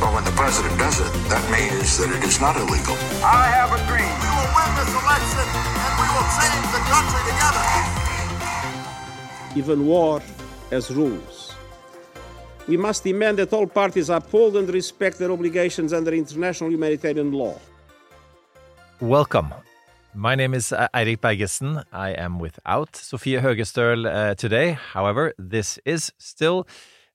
Well, when the president does it, that means that it is not illegal. I have a dream. We will win this election and we will change the country together. even war has rules. We must demand that all parties uphold and respect their obligations under international humanitarian law. Welcome. My name is uh, Eirik Bergesen. I am without Sofie Høgestøl uh, today. However, this is still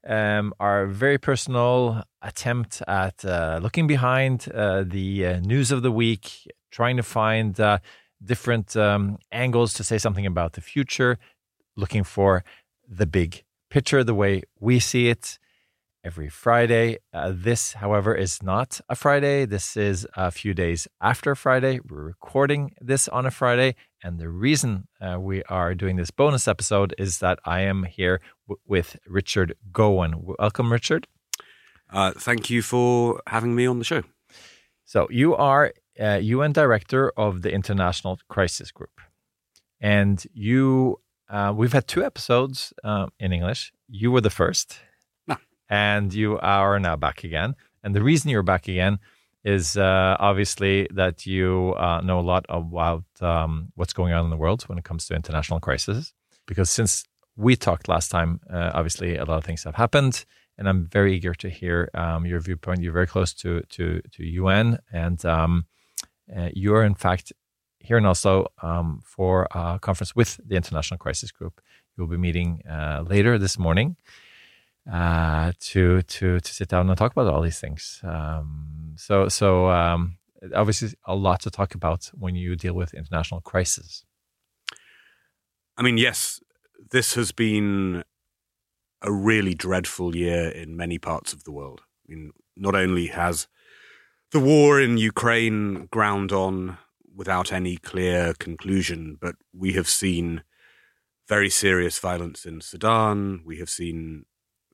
um, our very personal attempt at uh, looking behind uh, the uh, news of the week, trying to find uh, different um, angles to say something about the future, looking for the big picture, the way we see it every Friday. Uh, this, however, is not a Friday. This is a few days after Friday. We're recording this on a Friday. And the reason uh, we are doing this bonus episode is that I am here w- with Richard Gowan. Welcome, Richard. Uh, thank you for having me on the show. So, you are uh, UN Director of the International Crisis Group. And you, uh, we've had two episodes uh, in English. You were the first. And you are now back again. And the reason you're back again is uh, obviously that you uh, know a lot about um, what's going on in the world when it comes to international crises. Because since we talked last time, uh, obviously a lot of things have happened, and I'm very eager to hear um, your viewpoint. You're very close to to to UN, and um, uh, you're in fact here in Oslo um, for a conference with the International Crisis Group. You'll be meeting uh, later this morning uh, to to to sit down and talk about all these things. Um, so so um, obviously a lot to talk about when you deal with international crises. I mean, yes, this has been a really dreadful year in many parts of the world. I mean, not only has the war in Ukraine ground on without any clear conclusion, but we have seen very serious violence in Sudan. We have seen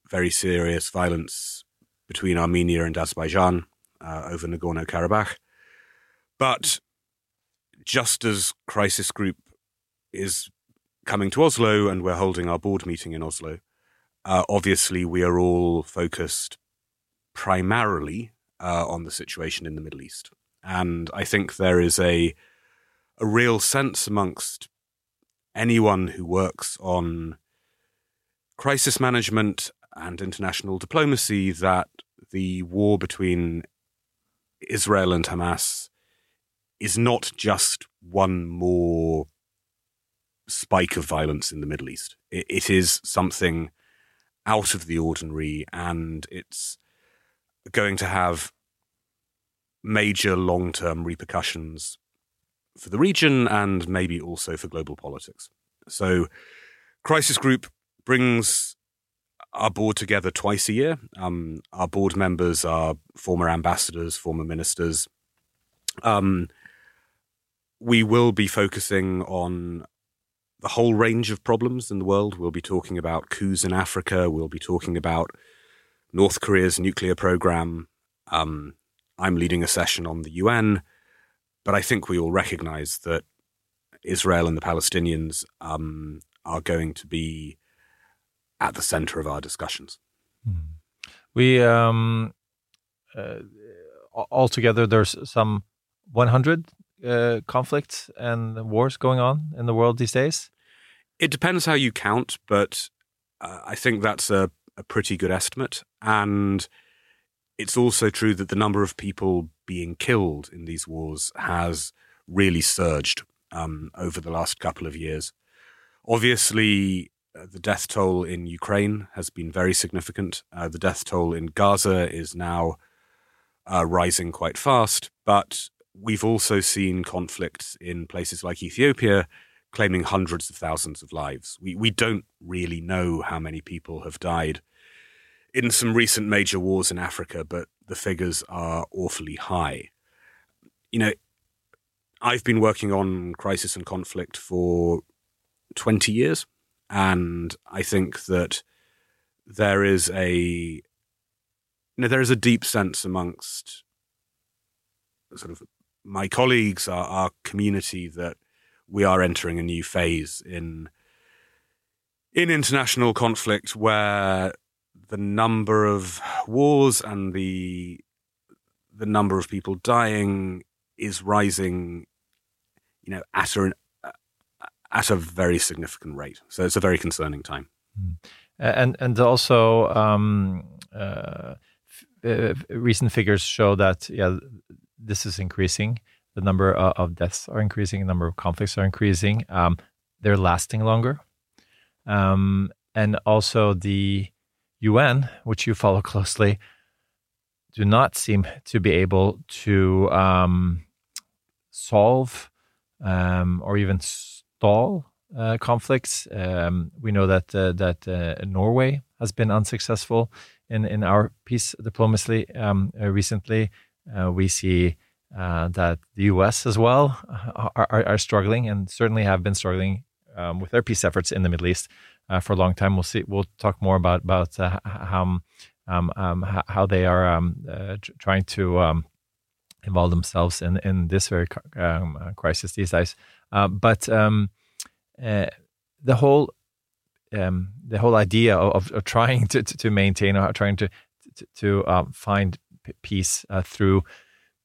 very serious violence between Armenia and Azerbaijan uh, over Nagorno Karabakh. But just as Crisis Group is coming to Oslo and we're holding our board meeting in Oslo, uh, obviously we are all focused primarily uh, on the situation in the Middle East. And I think there is a a real sense amongst anyone who works on crisis management and international diplomacy that the war between Israel and Hamas is not just one more spike of violence in the Middle East. It, it is something out of the ordinary, and it's going to have major long term repercussions for the region and maybe also for global politics. So, Crisis Group brings our board together twice a year. Um, our board members are former ambassadors, former ministers. Um, we will be focusing on the whole range of problems in the world. We'll be talking about coups in Africa. We'll be talking about North Korea's nuclear program. Um, I'm leading a session on the UN, but I think we all recognize that Israel and the Palestinians um, are going to be at the center of our discussions. We um, uh, altogether there's some 100 uh, conflicts and wars going on in the world these days. It depends how you count, but uh, I think that's a, a pretty good estimate. And it's also true that the number of people being killed in these wars has really surged um, over the last couple of years. Obviously, uh, the death toll in Ukraine has been very significant. Uh, the death toll in Gaza is now uh, rising quite fast, but we've also seen conflicts in places like Ethiopia claiming hundreds of thousands of lives. We we don't really know how many people have died in some recent major wars in Africa, but the figures are awfully high. You know, I've been working on crisis and conflict for 20 years, and I think that there is a you know, there is a deep sense amongst sort of my colleagues, our, our community, that we are entering a new phase in in international conflict where the number of wars and the the number of people dying is rising you know at a at a very significant rate. So it's a very concerning time. Mm. and and also um, uh, uh, recent figures show that yeah this is increasing. The number of deaths are increasing the number of conflicts are increasing. Um, they're lasting longer. Um, and also the UN, which you follow closely, do not seem to be able to um, solve um, or even stall uh, conflicts. Um, we know that uh, that uh, Norway has been unsuccessful in in our peace diplomacy um, uh, recently. Uh, we see uh, that the U.S. as well are, are, are, struggling and certainly have been struggling um, with their peace efforts in the Middle East for a long time. We'll see. We'll talk more about about how um, um, how they are um, trying to involve themselves in in this very crisis these days. Uh, but um, uh, the whole the whole idea of, of trying to, to, maintain or trying to to, to find peace through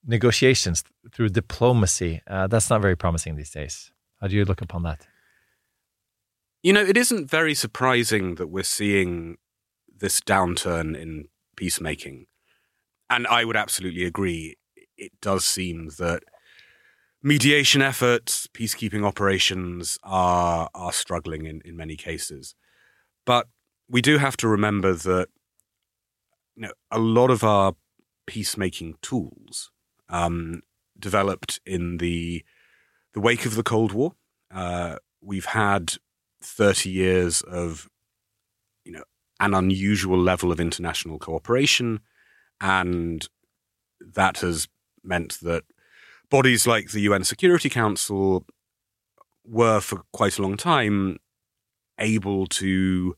negotiations, through diplomacy, that's not very promising these days. How do you look upon that? You know, it isn't very surprising that we're seeing this downturn in peacemaking. And I would absolutely agree. It does seem that mediation efforts, peacekeeping operations are are struggling in, in many cases. But we do have to remember that you know a lot of our peacemaking tools um, developed in the the wake of the Cold War. Uh, we've had 30 years of you know an unusual level of international cooperation and that has meant that bodies like the UN Security Council were for quite a long time able to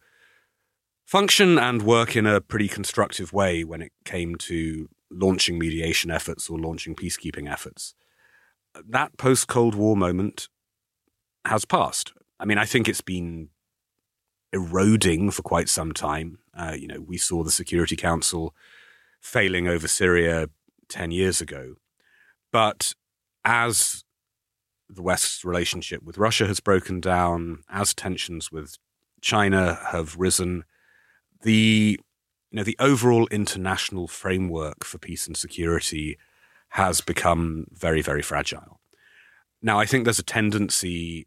function and work in a pretty constructive way when it came to launching mediation efforts or launching peacekeeping efforts. That post Cold War moment has passed. I mean, I think it's been eroding for quite some time. Uh, you know, we saw the Security Council failing over Syria 10 years ago. But as the West's relationship with Russia has broken down, as tensions with China have risen, the you know the overall international framework for peace and security has become very very fragile. Now I think there's a tendency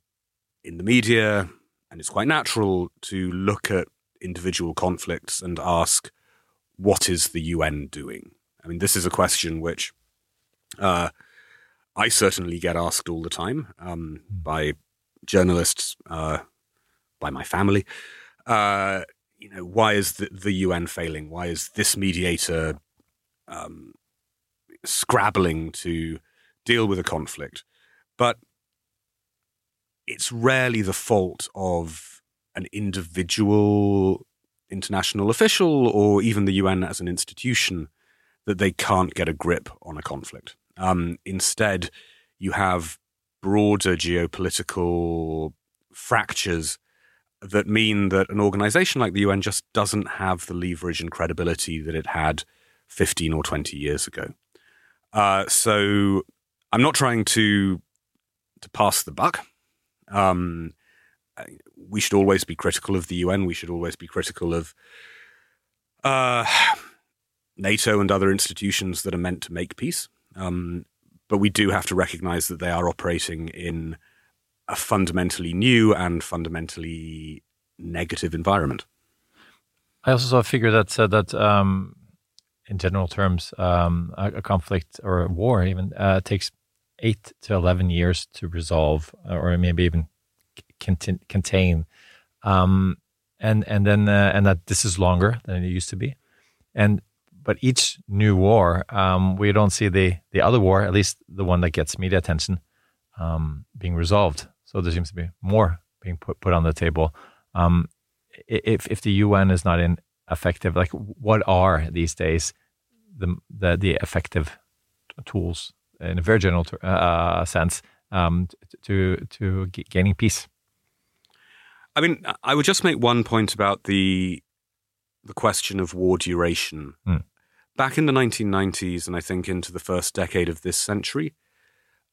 in the media, and it's quite natural to look at individual conflicts and ask, what is the UN doing? I mean, this is a question which uh, I certainly get asked all the time um, by journalists, uh, by my family. Uh, you know, why is the, the, UN failing? Why is this mediator um, scrabbling to deal with a conflict? But it's rarely the fault of an individual international official or even the UN as an institution that they can't get a grip on a conflict. Um, instead, you have broader geopolitical fractures that mean that an organization like the UN just doesn't have the leverage and credibility that it had 15 or 20 years ago. Uh, so I'm not trying to to pass the buck. Um, we should always be critical of the UN. We should always be critical of uh, NATO and other institutions that are meant to make peace. Um, but we do have to recognize that they are operating in a fundamentally new and fundamentally negative environment. I also saw a figure that said that, um, in general terms, um, a, a, conflict or a war even uh, takes eight to 11 years to resolve uh, or maybe even contain. Um, and, and then, uh, and that this is longer than it used to be. and but each new war, um, we don't see the the other war, at least the one that gets media attention, um, being resolved. So there seems to be more being put put on the table. Um, if if the UN is not in effective, like what are these days the the, the effective tools in a very general uh, sense um, to to gaining peace? I mean, I would just make one point about the the question of war duration. Mm. Back in the 1990s, and I think into the first decade of this century,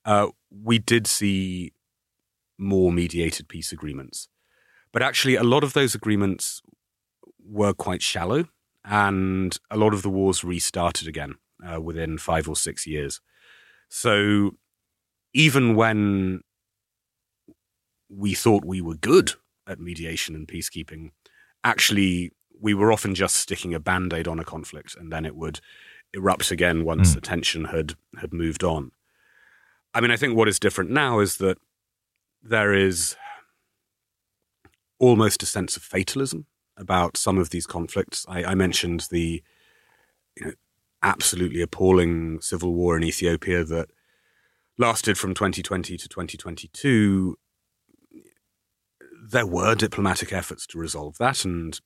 uh, we did see more mediated peace agreements. But actually, a lot of those agreements were quite shallow, and a lot of the wars restarted again uh, within five or six years. So even when we thought we were good at mediation and peacekeeping, actually we were often just sticking a band-aid on a conflict and then it would erupt again once Mm. the tension had had moved on. I mean, I think what is different now is that there is almost a sense of fatalism about some of these conflicts. I, I mentioned the you know, absolutely appalling civil war in Ethiopia that lasted from 2020 to 2022. There were diplomatic efforts to resolve that, and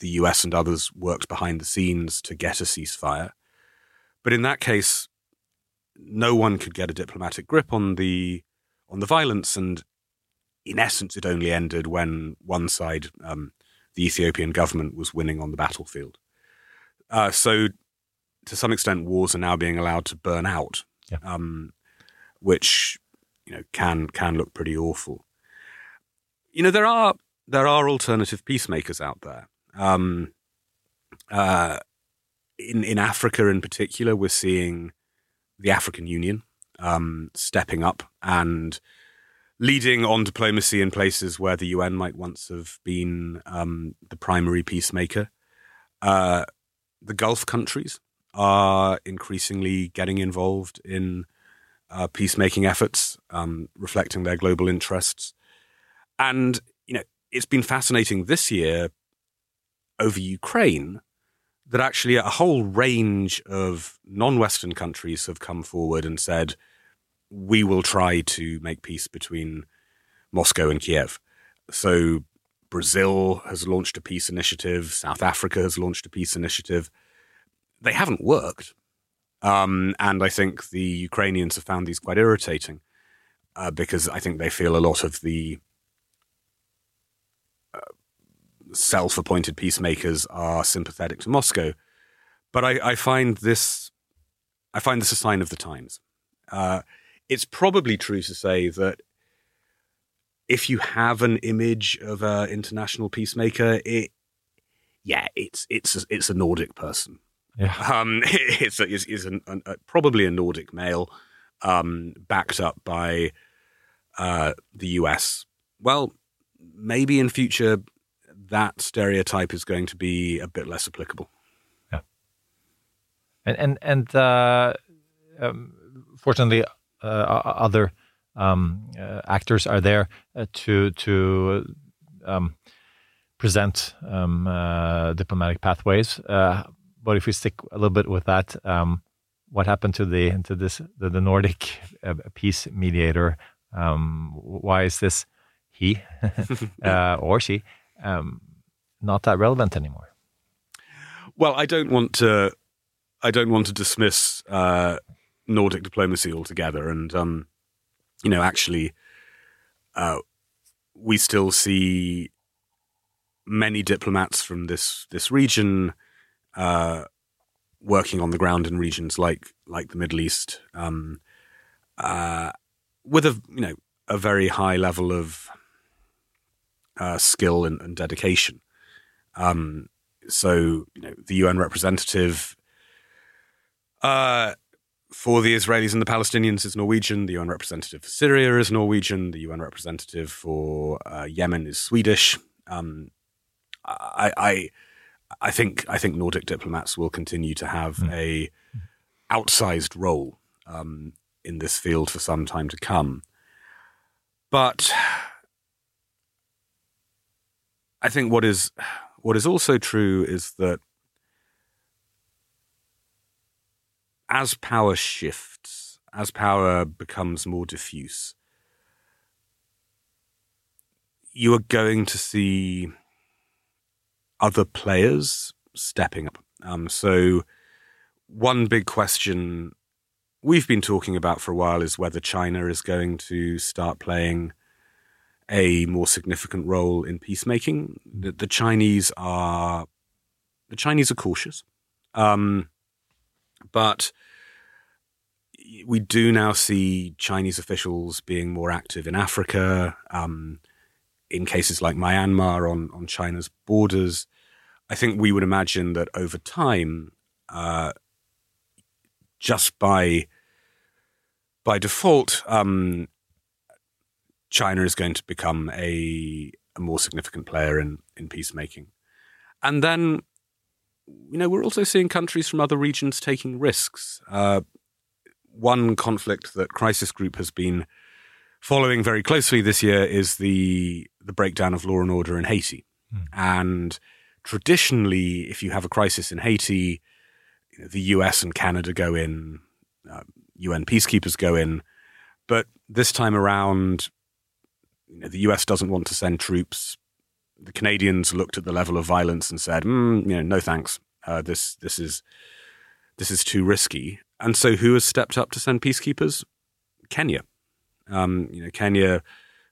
the US and others worked behind the scenes to get a ceasefire. But in that case, no one could get a diplomatic grip on the on the violence, and in essence, it only ended when one side, um, the Ethiopian government, was winning on the battlefield. Uh, so, to some extent, wars are now being allowed to burn out, Yeah. um, which you know can can look pretty awful. You know, there are there are alternative peacemakers out there. Um, uh, in in Africa, in particular, we're seeing the African Union um, stepping up and leading on diplomacy in places where the UN might once have been um, the primary peacemaker. Uh, the Gulf countries are increasingly getting involved in uh, peacemaking efforts, um, reflecting their global interests. And, you know, it's been fascinating this year over Ukraine that actually a whole range of non Western countries have come forward and said, we will try to make peace between Moscow and Kiev. So Brazil has launched a peace initiative, South Africa has launched a peace initiative. They haven't worked. Um, and I think the Ukrainians have found these quite irritating uh, because I think they feel a lot of the uh, self appointed peacemakers are sympathetic to Moscow. But I, I find this I find this a sign of the times. Uh, it's probably true to say that if you have an image of an international peacemaker, it yeah, it's it's a, it's a Nordic person. Yeah. Um, it's a, is is an, an, a, probably a Nordic male, um, backed up by uh, the US. Well, maybe in future that stereotype is going to be a bit less applicable. Yeah. and and and uh, um, fortunately, uh, other um, uh, actors are there uh, to to um, present um, uh, diplomatic pathways. Uh, but if we stick a little bit with that, um, what happened to the to this the, the Nordic peace mediator? Um, why is this he uh, or she um, not that relevant anymore? Well, I don't want to. I don't want to dismiss uh, Nordic diplomacy altogether, and um, you know, actually, uh, we still see many diplomats from this this region uh, working on the ground in regions like like the Middle East, um, uh, with a you know a very high level of uh, skill and, and dedication. Um, so you know the UN representative uh, for the Israelis and the Palestinians is Norwegian. The UN representative for Syria is Norwegian. The UN representative for uh, Yemen is Swedish. Um, I, I I think I think Nordic diplomats will continue to have a outsized role um, in this field for some time to come. But I think what is what is also true is that as power shifts, as power becomes more diffuse, you are going to see other players stepping up. Um, so, one big question we've been talking about for a while is whether China is going to start playing a more significant role in peacemaking. The, the Chinese are the Chinese are cautious, um, but we do now see Chinese officials being more active in Africa, um, in cases like Myanmar on on China's borders. I think we would imagine that over time, uh, just by by default, um, China is going to become a, a more significant player in in peacemaking, and then you know we're also seeing countries from other regions taking risks. Uh, one conflict that Crisis Group has been following very closely this year is the the breakdown of law and order in Haiti, mm. and traditionally, if you have a crisis in Haiti, you know, the US and Canada go in, uh, UN peacekeepers go in. But this time around, you know, the US doesn't want to send troops. The Canadians looked at the level of violence and said, mm, you know, no thanks. Uh, this this is this is too risky. And so, who has stepped up to send peacekeepers? Kenya. Um, you know, Kenya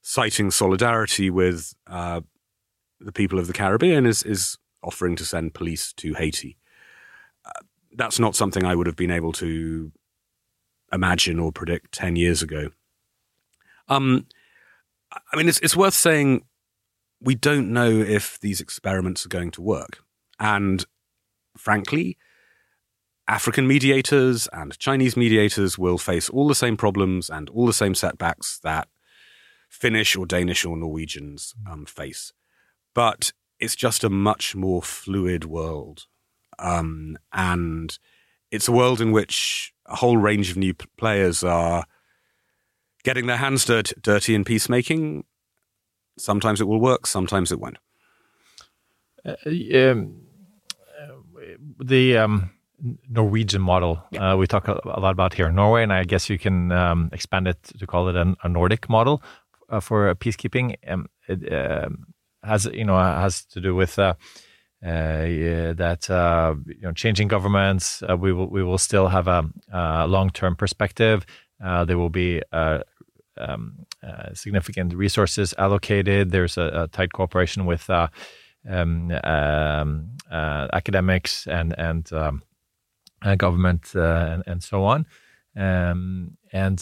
citing solidarity with uh, the people of the Caribbean is is offering to send police to Haiti. Uh, that's not something I would have been able to imagine or predict 10 years ago. Um, I mean, it's, it's worth saying we don't know if these experiments are going to work. And frankly, African mediators and Chinese mediators will face all the same problems and all the same setbacks that Finnish or Danish or Norwegians um, face. But it's just a much more fluid world. Um, and it's a world in which a whole range of new players are getting their hands dirt- dirty in peacemaking. Sometimes it will work, sometimes it won't. Uh, um, the um, Norwegian model yeah. uh, we talk a, a, lot about here in Norway, and I guess you can um, expand it to call it an, a Nordic model uh, for peacekeeping. Um, it, um, has you know has to do with uh, uh, yeah, that uh, you know changing governments. Uh, we will we will still have a, a long term perspective. Uh, there will be uh, um, significant resources allocated. There's a, a tight cooperation with um, um, academics and and um, government and, and so on. Um, and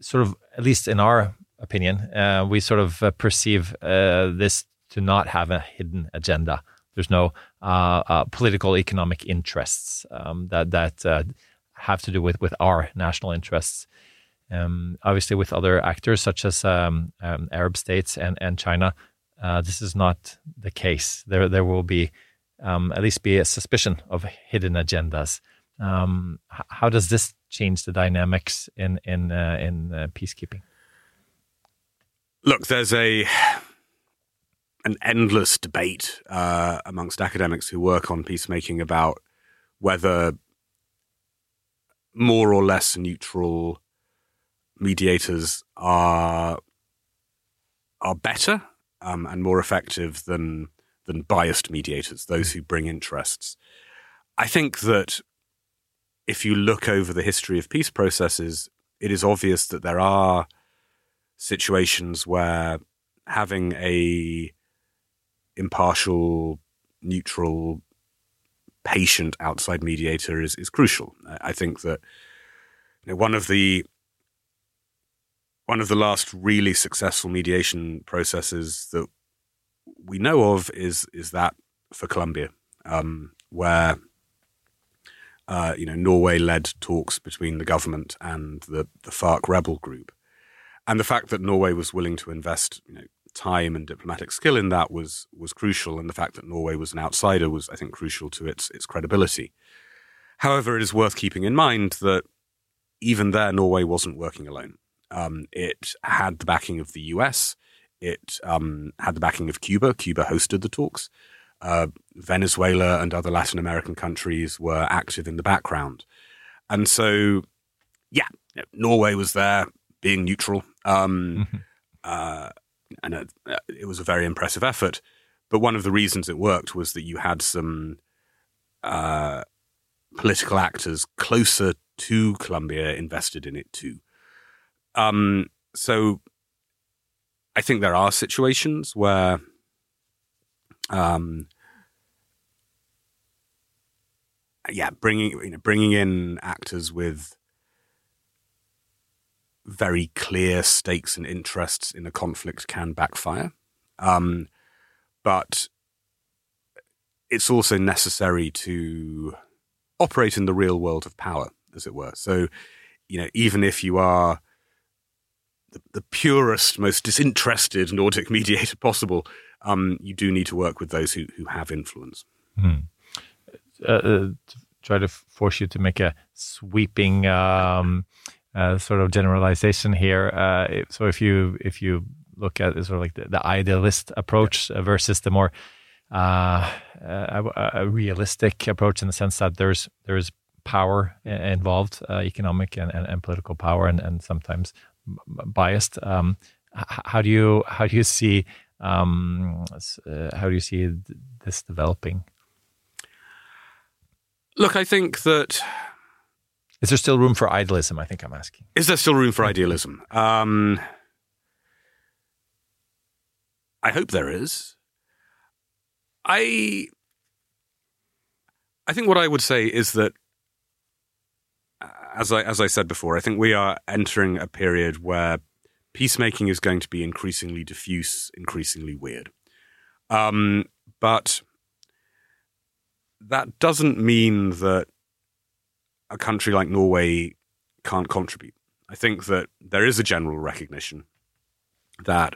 sort of at least in our opinion. Uh, we sort of uh, perceive uh, this to not have a hidden agenda. There's no uh, uh, political economic interests um, that that uh, have to do with with our national interests. Um, obviously, with other actors such as um, um Arab states and and China, this is not the case. There there will be um, at least be a suspicion of hidden agendas. Um, how does this change the dynamics in in in peacekeeping? Look, there's a an endless debate uh, amongst academics who work on peacemaking about whether more or less neutral mediators are are better um, and more effective than than biased mediators, those who bring interests. I think that if you look over the history of peace processes, it is obvious that there are situations where having a impartial, neutral, patient outside mediator is, is crucial. I think that you know, one of the one of the last really successful mediation processes that we know of is is that for Colombia, um, where uh, you know Norway led talks between the government and the the FARC rebel group, and the fact that Norway was willing to invest you know, time and diplomatic skill in that was was crucial, and the fact that Norway was an outsider was, I think, crucial to its its credibility. However, it is worth keeping in mind that even there, Norway wasn't working alone. Um, it had the backing of the US. It um, had the backing of Cuba. Cuba hosted the talks. Uh, Venezuela and other Latin American countries were active in the background. and so yeah, Norway was there being neutral, um, uh, and it, it was a very impressive effort. But one of the reasons it worked was that you had some uh, political actors closer to Colombia invested in it too. Um, so I think there are situations where um, yeah, bringing you know bringing in actors with very clear stakes and interests in a conflict can backfire, um, but it's also necessary to operate in the real world of power, as it were. So, you know, even if you are the, the purest, most disinterested Nordic mediator possible, um, you do need to work with those who, who have influence. Hmm. Uh, uh, try to force you to make a sweeping um, uh, sort of generalization here. Uh, so if you if you look at sort of like the, the idealist approach yeah. versus the more uh, a, a, realistic approach in the sense that there's there's power involved, uh, economic and, and, and, political power, and, and sometimes biased. Um, how do you how do you see um, uh, how do you see this developing? Look, I think that is there still room for idealism? I think I'm asking. Is there still room for idealism? Um, I hope there is. I I think what I would say is that as I as I said before, I think we are entering a period where peacemaking is going to be increasingly diffuse, increasingly weird. Um, but that doesn't mean that a country like Norway can't contribute. I think that there is a general recognition that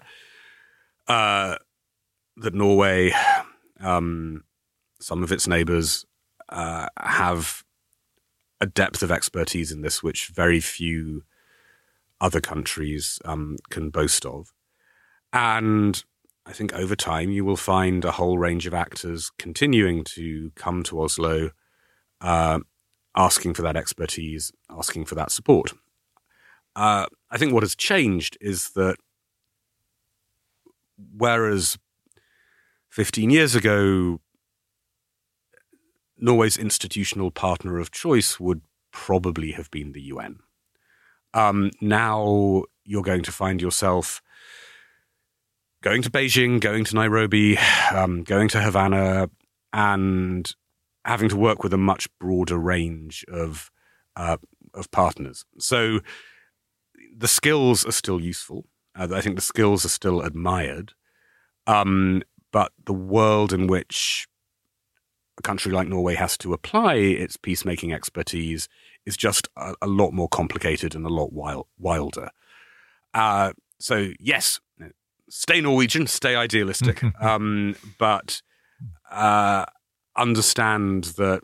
uh, that Norway, um, some of its neighbours, uh, have a depth of expertise in this which very few other countries um, can boast of. And I think over time you will find a whole range of actors continuing to come to Oslo, uh, asking for that expertise, asking for that support. Uh, I think what has changed is that whereas 15 years ago Norway's institutional partner of choice would probably have been the UN. Um, now you're going to find yourself going to Beijing, going to Nairobi, um, going to Havana, and having to work with a much broader range of uh, of partners. So the skills are still useful. Uh, I think the skills are still admired, um, but the world in which a country like Norway has to apply its peacemaking expertise is just a, a lot more complicated and a lot wild, wilder. Uh, so, yes, stay Norwegian, stay idealistic, um, but uh, understand that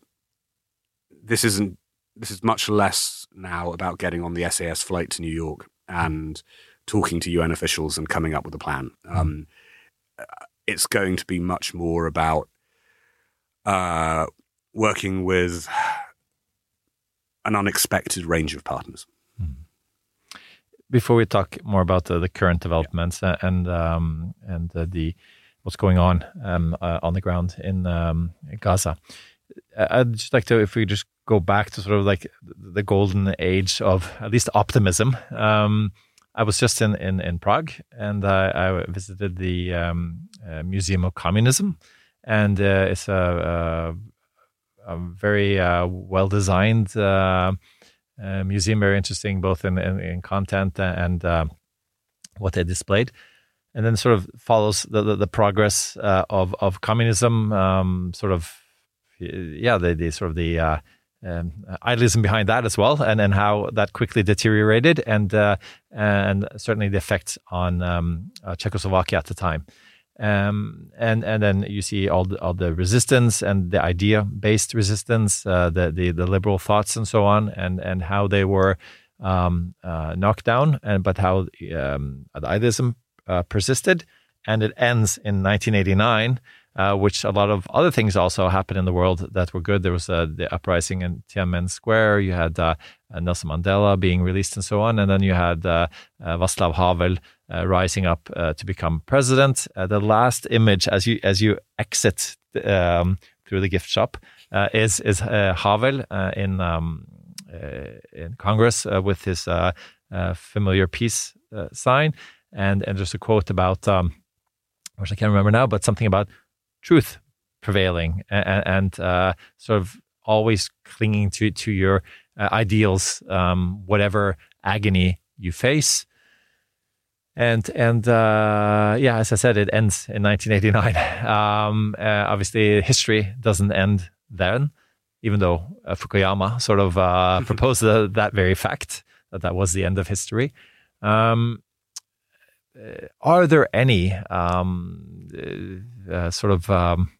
this isn't. This is much less now about getting on the SAS flight to New York and talking to UN officials and coming up with a plan. Um, it's going to be much more about uh, working with an unexpected range of partners. Hmm. Before we talk more about the, the current developments yeah. and um, and uh, the what's going on um, uh, on the ground in um, Gaza, I'd just like to, if we just go back to sort of like the golden age of at least optimism. Um, I was just in in, in Prague and I, I visited the um, uh, Museum of Communism and uh, it's a, a, a very uh, well designed uh, museum, very interesting both in, in, in content and what they displayed and then sort of follows the the, the progress uh, of of communism, um, sort of yeah, the, the sort of the uh, um, idealism behind that as well, and and how that quickly deteriorated, and uh, and certainly the effects on um, Czechoslovakia at the time. Um, and and then you see all the, all the resistance and the idea based resistance, uh, the, the the liberal thoughts and so on, and and how they were um, uh, knocked down, and but how um, idealism uh, persisted, and it ends in 1989 uh, which a lot of other things also happened in the world that were good. There was uh, the uprising in Tiananmen Square. You had uh, Nelson Mandela being released and so on, and then you had Václav Havel uh, rising up to become president. the last image as you as you exit um, through the gift shop is is Havel in um, in Congress with his familiar peace sign, and and there's a quote about. Um, which I can't remember now, but something about truth prevailing and, and uh, sort of always clinging to to your uh, ideals, um, whatever agony you face. And and uh, yeah, as I said, it ends in 1989. Um, uh, obviously, history doesn't end then, even though uh, Fukuyama sort of uh, proposed that very fact that that was the end of history. Um, are there any um, uh, uh, sort of um,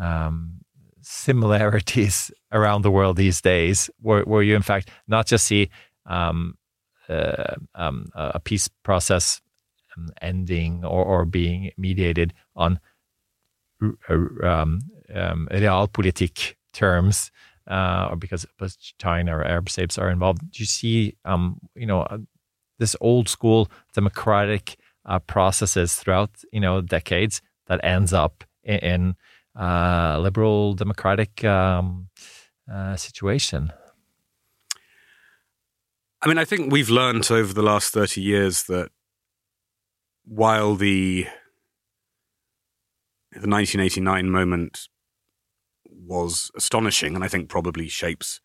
um, similarities around the world these days, where, where you in fact not just see um, uh, um, a peace process ending or, or being mediated on um, realpolitik terms, uh, or because, China or Arab states are involved. Do you see, um, you know, uh, this old school democratic uh, processes throughout you know decades that ends up in, in uh, liberal democratic um, uh, situation. I mean, I think we've learned over the last thirty years that while the the 1989 moment was astonishing, and I think probably shapes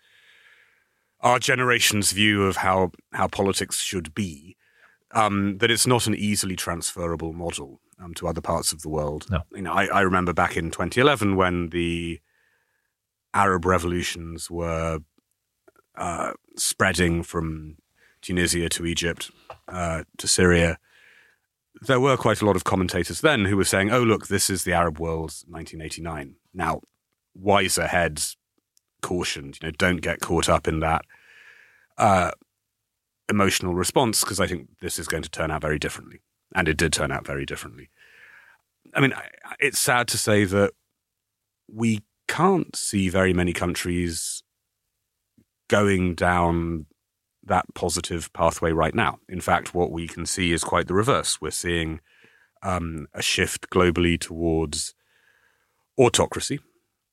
our generation's view of how how politics should be um, that it's not an easily transferable model um, to other parts of the world. No. You know, I, I, remember back in 2011 when the Arab revolutions were uh, spreading from Tunisia to Egypt uh, to Syria. There were quite a lot of commentators then who were saying, "Oh, look, this is the Arab world's 1989." Now, wiser heads cautioned, you know, don't get caught up in that. Uh, emotional response because I think this is going to turn out very differently. And it did turn out very differently. I mean, it's sad to say that we can't see very many countries going down that positive pathway right now. In fact, what we can see is quite the reverse. We're seeing um, a shift globally towards autocracy.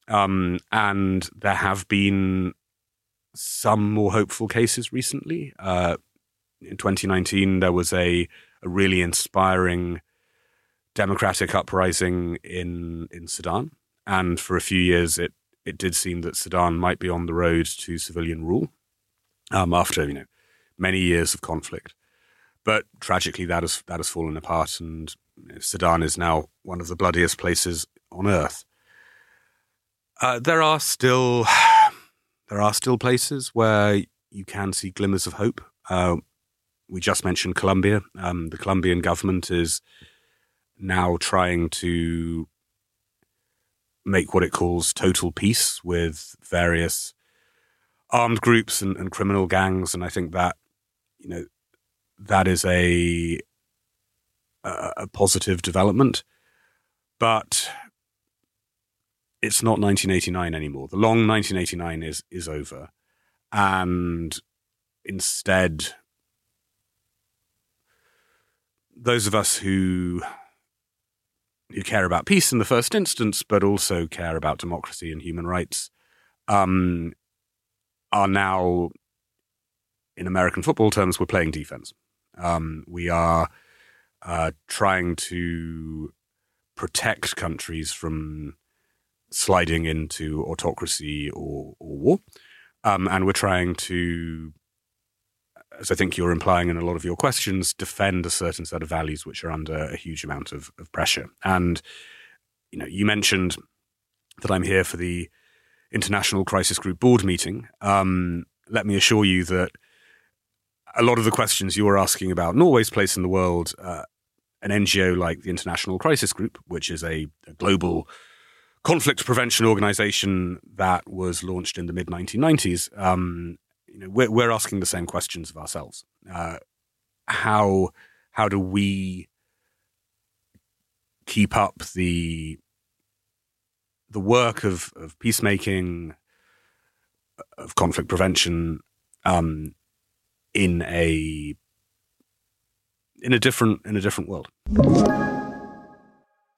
Um, and there have been some more hopeful cases recently. Uh, in 2019, there was a, a really inspiring democratic uprising in in Sudan, and for a few years, it it did seem that Sudan might be on the road to civilian rule um, after you know many years of conflict. But tragically, that has that has fallen apart, and you know, Sudan is now one of the bloodiest places on earth. Uh, there are still there are still places where you can see glimmers of hope. Uh, we just mentioned Colombia. Um, the Colombian government is now trying to make what it calls total peace with various armed groups and, and criminal gangs, and I think that you know that is a a, a positive development, but it's not 1989 anymore. The long 1989 is is over, and instead, those of us who who care about peace in the first instance, but also care about democracy and human rights, um, are now, in American football terms, we're playing defense. Um, we are uh, trying to protect countries from sliding into autocracy or, or war. Um, and we're trying to, as I think you're implying in a lot of your questions, defend a certain set of values which are under a huge amount of, of pressure. And, you know, you mentioned that I'm here for the International Crisis Group board meeting. Um, let me assure you that a lot of the questions you were asking about Norway's place in the world, uh, an NGO like the International Crisis Group, which is a, a global conflict prevention organization that was launched in the mid 1990s, um, you know, we're, we're, asking the same questions of ourselves. Uh, how how do we keep up the the work of, of peacemaking, of conflict prevention, um, in a in a different in a different world.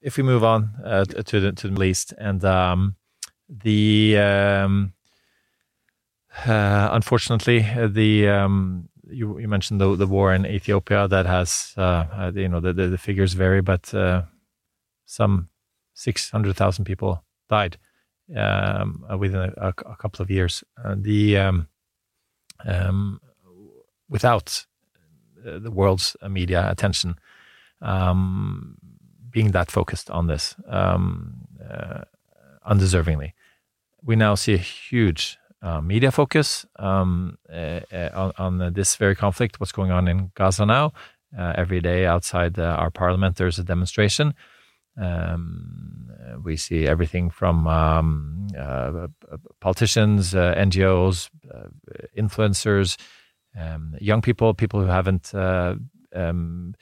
If we move on uh, to the to the Middle East and um, the um, uh, unfortunately the um, you, you mentioned the the war in Ethiopia that has uh, uh, you know the, the the figures vary but uh, some six hundred thousand people died um, uh, within a, a, couple of years. The um, um, without the world's media attention. Being that focused on this um, uh, undeservingly. We now see a huge uh, media focus um, uh, uh, on, on this very conflict, what's going on in Gaza now. Uh, every day outside uh, our parliament, there's a demonstration. Um, we see everything from um, politicians, NGOs, influencers, um, young people, people who haven't um,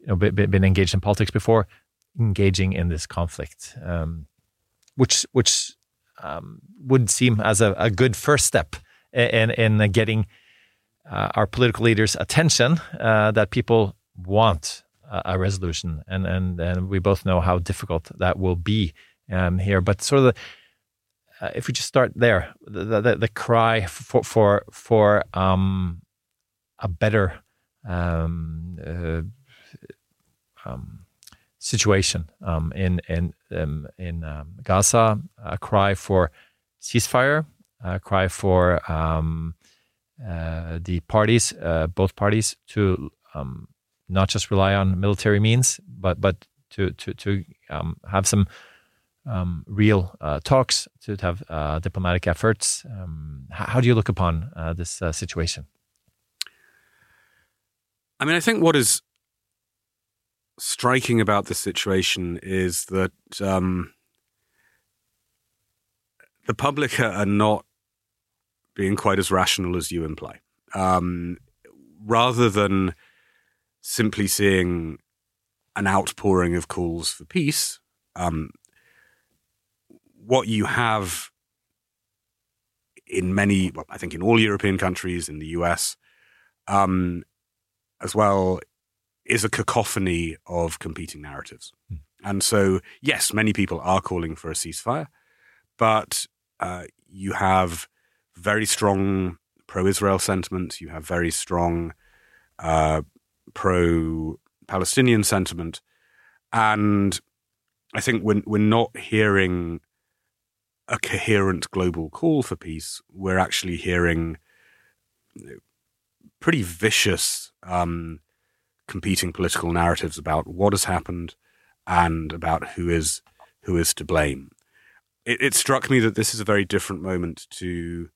you know, been engaged in politics before, engaging in this conflict, um, which which um, would seem as a, a good first step in in getting uh, our political leaders' attention uh, that people want a, resolution, and, and and we both know how difficult that will be um, here. But sort of the uh, if we just start there, the the, the cry for for for um, a better um, uh, um, situation um, in in um, in um, Gaza, a cry for ceasefire, a cry for um, uh, the parties, uh, both parties, to um, not just rely on military means, but but to to to um, have some real uh, talks, to have uh, diplomatic efforts. How do you look upon uh, this uh, situation? I mean, I think what is striking about this situation is that um, the public are are not being quite as rational as you imply. Um, rather than simply seeing an outpouring of calls for peace, um, what you have in many, well, I think in all European countries, in the US, um, as well, is a cacophony of competing narratives. And so, yes, many people are calling for a ceasefire, but uh, you have very strong pro Israel sentiment, you have very strong uh, pro Palestinian sentiment. And I think we're, we're not hearing a coherent global call for peace. We're actually hearing pretty vicious um, competing political narratives about what has happened and about who is who is to blame. It, it struck me that this is a very different moment to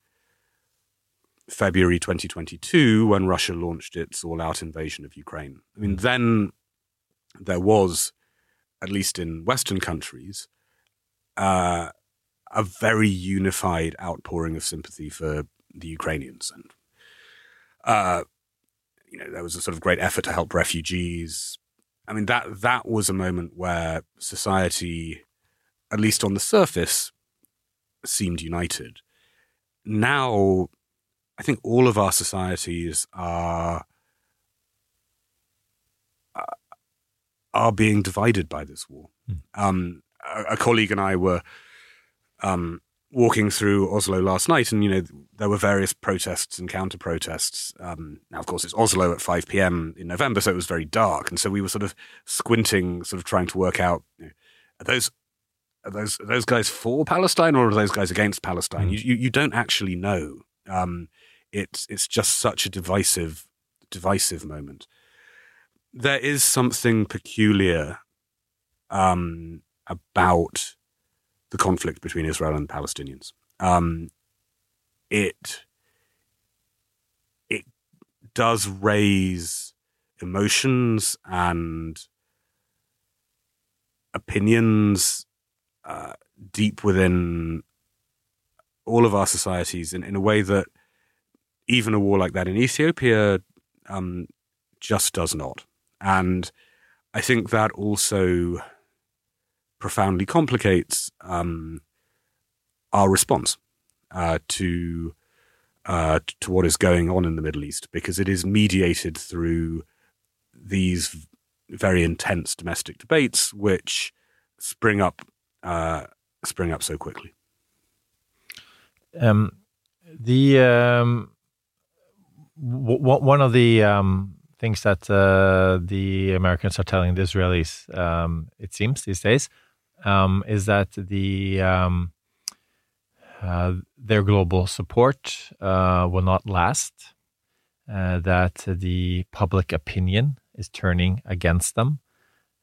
February 2022 when Russia launched its all-out invasion of Ukraine. I mean, then there was, at least in Western countries, uh, a very unified outpouring of sympathy for the Ukrainians, and uh, you know there was a sort of great effort to help refugees. I mean that that was a moment where society, at least on the surface, seemed united. Now, I think all of our societies are uh, are being divided by this war. Um, a, a colleague and I were um, walking through Oslo last night, and you know there were various protests and counter protests. Um, now, of course, it's Oslo at five p.m. in November, so it was very dark, and so we were sort of squinting, sort of trying to work out you know, are those are those are those guys for Palestine or are those guys against Palestine? You, you you don't actually know. Um, it's it's just such a divisive divisive moment. There is something peculiar um, about the conflict between Israel and Palestinians. Um, it it does raise emotions and opinions uh, deep within all of our societies in, in a way that even a war like that in Ethiopia um, just does not. And I think that also profoundly complicates um, our response uh, to uh, to what is going on in the Middle East because it is mediated through these very intense domestic debates which spring up uh, spring up so quickly. Um, the um, one of the um, things that uh, the Americans are telling the Israelis, um, it seems these days, um, is that the um, uh, their global support uh, will not last. Uh, that the public opinion is turning against them.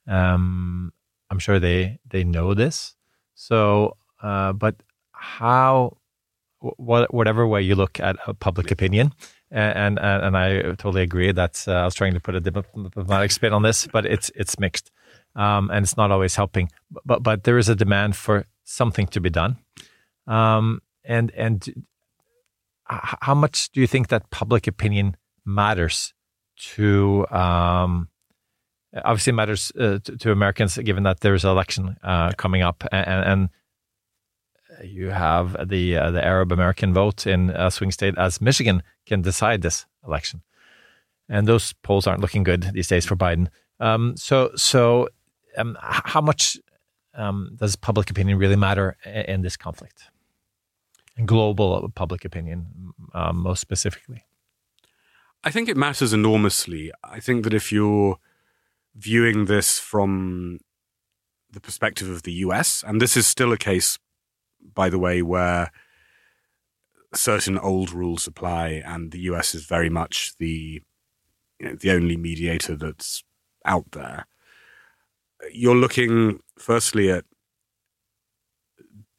Um, I'm sure they they know this. So, uh, but how, wh- whatever way you look at public opinion, and and, and I totally agree that uh, I was trying to put a diplomatic spin on this, but it's it's mixed, um, and it's not always helping. But but there is a demand for something to be done, um, and and how much do you think that public opinion matters to um, obviously matters uh, to, to, Americans given that there's an election uh, coming up and, and, you have the uh, the Arab American vote in a swing state as Michigan can decide this election, and those polls aren't looking good these days for Biden. Um, so so um, how much um, does public opinion really matter in this conflict? Global public opinion, um, most specifically. I think it matters enormously. I think that if you're viewing this from the perspective of the US, and this is still a case, by the way, where certain old rules apply, and the US is very much the you know, the only mediator that's out there. You're looking firstly at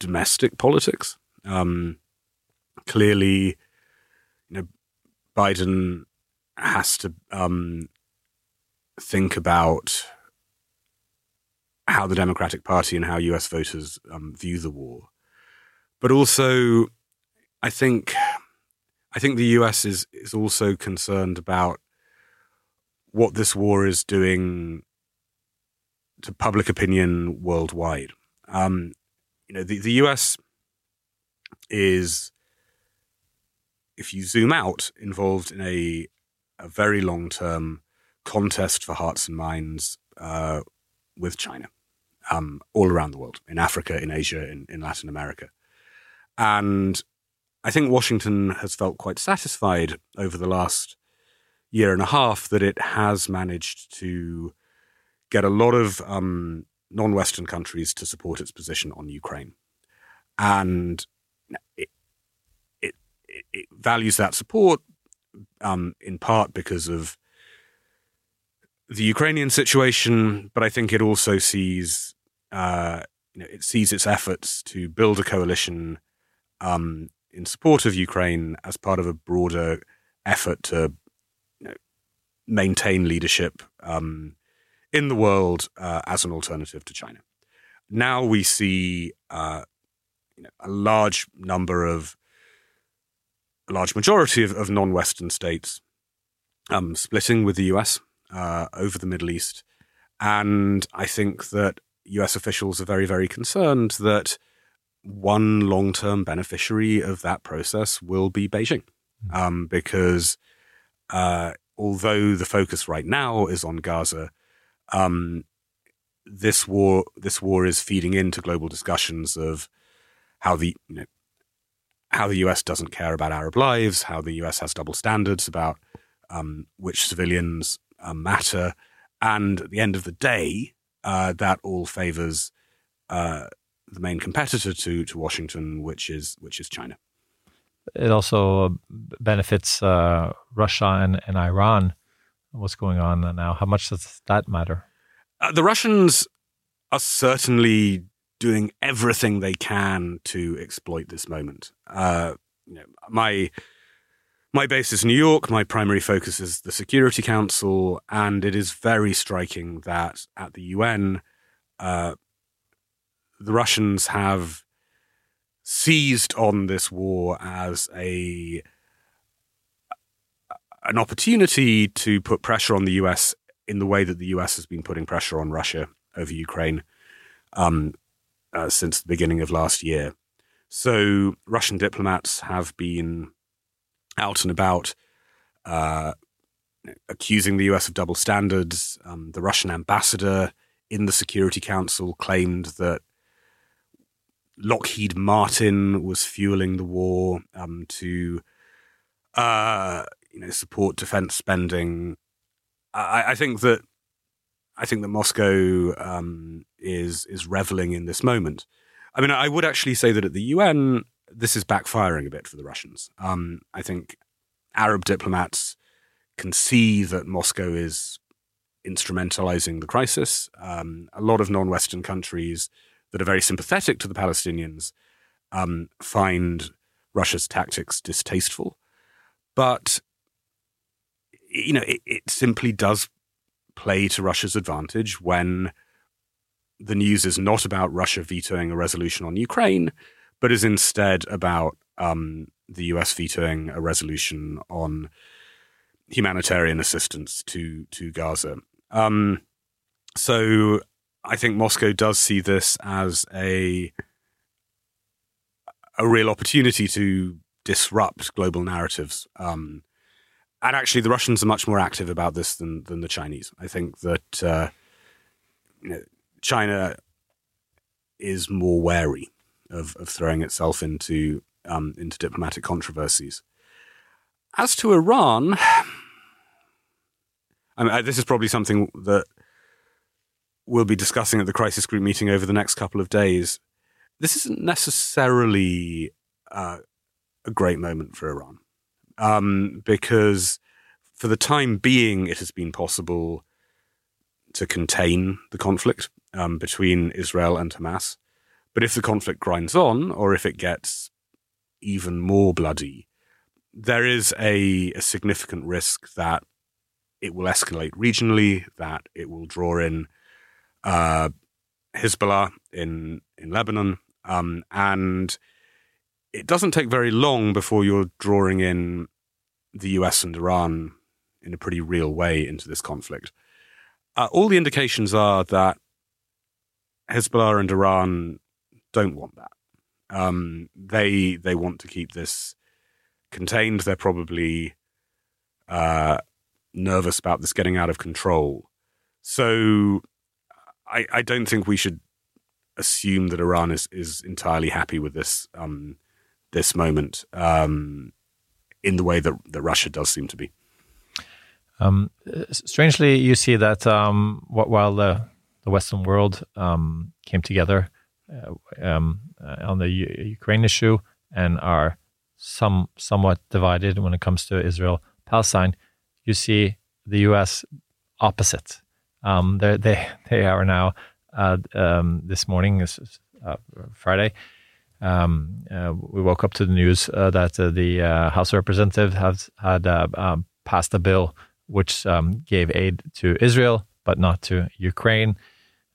domestic politics. Um, clearly, you know, Biden has to um, think about how the Democratic Party and how US voters um, view the war. But also, I think I think the US is is also concerned about what this war is doing to public opinion worldwide. Um, you know, the, the US is, if you zoom out, involved in a a very long term contest for hearts and minds uh, with China um, all around the world, in Africa, in Asia, in, in Latin America. And I think Washington has felt quite satisfied over the last year and a half that it has managed to get a lot of um, non Western countries to support its position on Ukraine. And it, it, it values that support um, in part because of the Ukrainian situation, but I think it also sees uh, you know, it sees its efforts to build a coalition um, in support of Ukraine as part of a broader effort to you know, maintain leadership um, in the world uh, as an alternative to China. Now we see uh, you know, a large number of a large majority of, of non-Western states um, splitting with the US uh, over the Middle East. And I think that US officials are very, very concerned that one long term beneficiary of that process will be Beijing. Um, because uh, although the focus right now is on Gaza, um, this war this war is feeding into global discussions of how the you know, how the US doesn't care about Arab lives, how the US has double standards about um, which civilians uh, matter, and at the end of the day, uh, that all favors uh, the main competitor to to Washington, which is which is China. It also benefits uh, Russia and, and Iran. What's going on now? How much does that matter? Uh, the Russians are certainly doing everything they can to exploit this moment. Uh, you know, my my base is New York. My primary focus is the Security Council, and it is very striking that at the UN, uh, the Russians have seized on this war as a an opportunity to put pressure on the US in the way that the US has been putting pressure on Russia over Ukraine um, uh, since the beginning of last year. So Russian diplomats have been out and about uh, accusing the US of double standards. Um, the Russian ambassador in the Security Council claimed that Lockheed Martin was fueling the war um, to, uh, you know, support defense spending. I, I, think that I think that Moscow um, is is reveling in this moment. I mean, I would actually say that at the UN, this is backfiring a bit for the Russians. Um, I think Arab diplomats can see that Moscow is instrumentalizing the crisis. Um, a lot of non-Western countries that are very sympathetic to the Palestinians um, find Russia's tactics distasteful. But, you know, it, it simply does play to Russia's advantage when the news is not about Russia vetoing a resolution on Ukraine, but is instead about um, the US vetoing a resolution on humanitarian assistance to to Gaza. Um, so I think Moscow does see this as a a real opportunity to disrupt global narratives. Um, and actually, the Russians are much more active about this than than the Chinese. I think that uh, you know, China is more wary of, of throwing itself into um, into diplomatic controversies. As to Iran, I mean, this is probably something that we'll be discussing at the crisis group meeting over the next couple of days. This isn't necessarily uh, a great moment for Iran um, because, for the time being, it has been possible to contain the conflict um, between Israel and Hamas. But if the conflict grinds on, or if it gets even more bloody, there is a, a significant risk that it will escalate regionally, that it will draw in uh, Hezbollah in in Lebanon, um, and it doesn't take very long before you're drawing in the US and Iran in a pretty real way into this conflict. Uh, all the indications are that Hezbollah and Iran don't want that. Um, they they want to keep this contained. They're probably uh, nervous about this getting out of control. So I, I don't think we should assume that Iran is, is entirely happy with this um, this moment um, in the way that, that Russia does seem to be. Um, strangely, you see that um, while the, the Western world um, came together uh, um, uh, on the U- Ukraine issue and are some somewhat divided when it comes to Israel Palestine, you see the U.S. opposite. Um, they they are now uh, this morning, this is, uh, Friday. Um, uh, we woke up to the news uh, that uh, the uh, House of Representatives has had um, passed a bill which um, gave aid to Israel but not to Ukraine.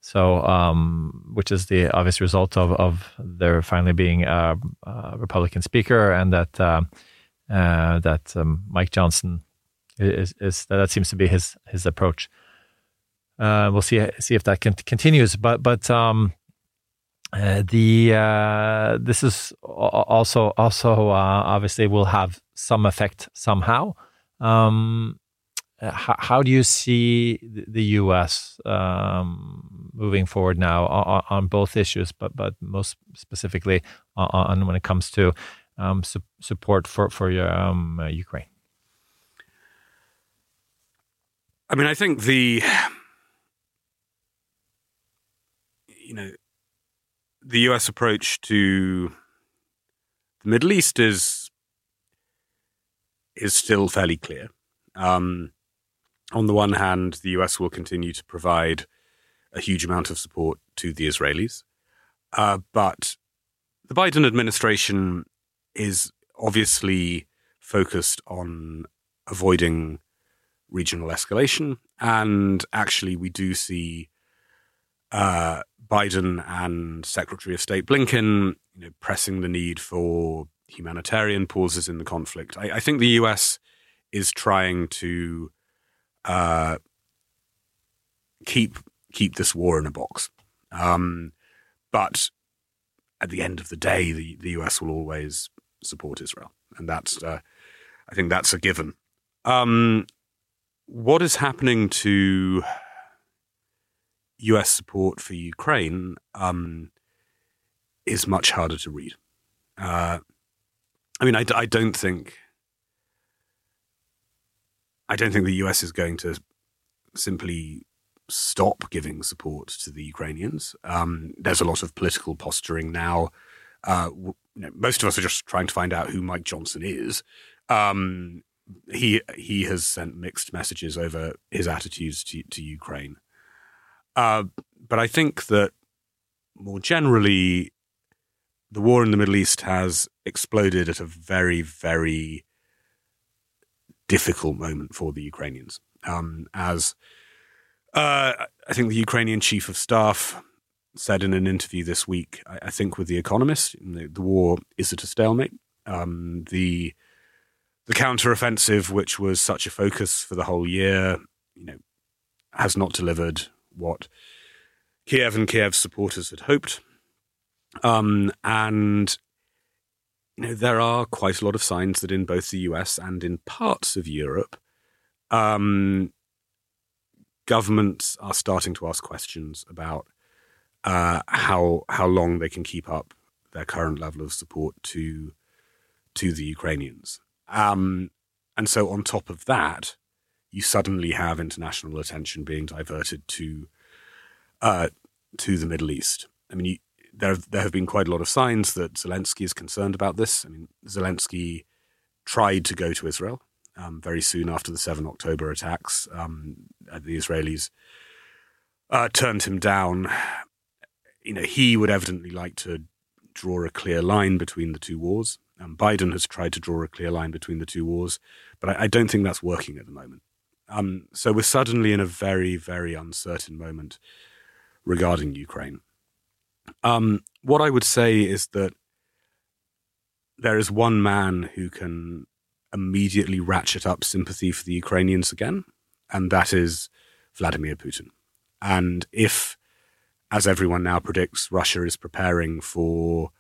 So, um, which is the obvious result of, of there finally being a, a Republican speaker, and that that um, Mike Johnson is, is that seems to be his his approach. Uh, we'll see see if that can, continues. But but um, uh, the uh, this is also also uh, obviously will have some effect somehow. Um, how, how, do you see the U.S. Um, moving forward now on, on, both issues, but but most specifically on, on when it comes to um, su support for for um, Ukraine? I mean, I think the you know, the US approach to the Middle East is is still fairly clear. Um, on the one hand, the US will continue to provide a huge amount of support to the Israelis. Uh, but the Biden administration is obviously focused on avoiding regional escalation. And actually, we do see uh, Biden and Secretary of State Blinken you know, pressing the need for humanitarian pauses in the conflict. I, I think the US is trying to uh, keep keep this war in a box. Um, but at the end of the day, the, the US will always support Israel, and that's uh, I think that's a given. Um, what is happening to US support for Ukraine um, is much harder to read. Uh, I mean, I, I don't think I don't think the US is going to simply stop giving support to the Ukrainians. Um, there's a lot of political posturing now. Uh, you know, most of us are just trying to find out who Mike Johnson is. Um, he he has sent mixed messages over his attitudes to, to Ukraine. Uh, but I think that more generally, the war in the Middle East has exploded at a very, very difficult moment for the Ukrainians. Um, as uh, I think the Ukrainian chief of staff said in an interview this week, I, I think with The Economist, the, the, war is at a stalemate. Um, the the counteroffensive, which was such a focus for the whole year, you know, has not delivered what Kiev and Kiev's supporters had hoped. Um, and you know, there are quite a lot of signs that in both the US and in parts of Europe, um, governments are starting to ask questions about uh, how how long they can keep up their current level of support to to the Ukrainians. Um, and so, on top of that, you suddenly have international attention being diverted to uh, to the Middle East. I mean, you, there there have been quite a lot of signs that Zelensky is concerned about this. I mean, Zelensky tried to go to Israel um, very soon after the seven October attacks. Um, the Israelis uh, turned him down. You know, he would evidently like to draw a clear line between the two wars. Um, Biden has tried to draw a clear line between the two wars, but I, I don't think that's working at the moment. Um, so we're suddenly in a very, very uncertain moment regarding Ukraine. Um, what I would say is that there is one man who can immediately ratchet up sympathy for the Ukrainians again, and that is Vladimir Putin. And if, as everyone now predicts, Russia is preparing for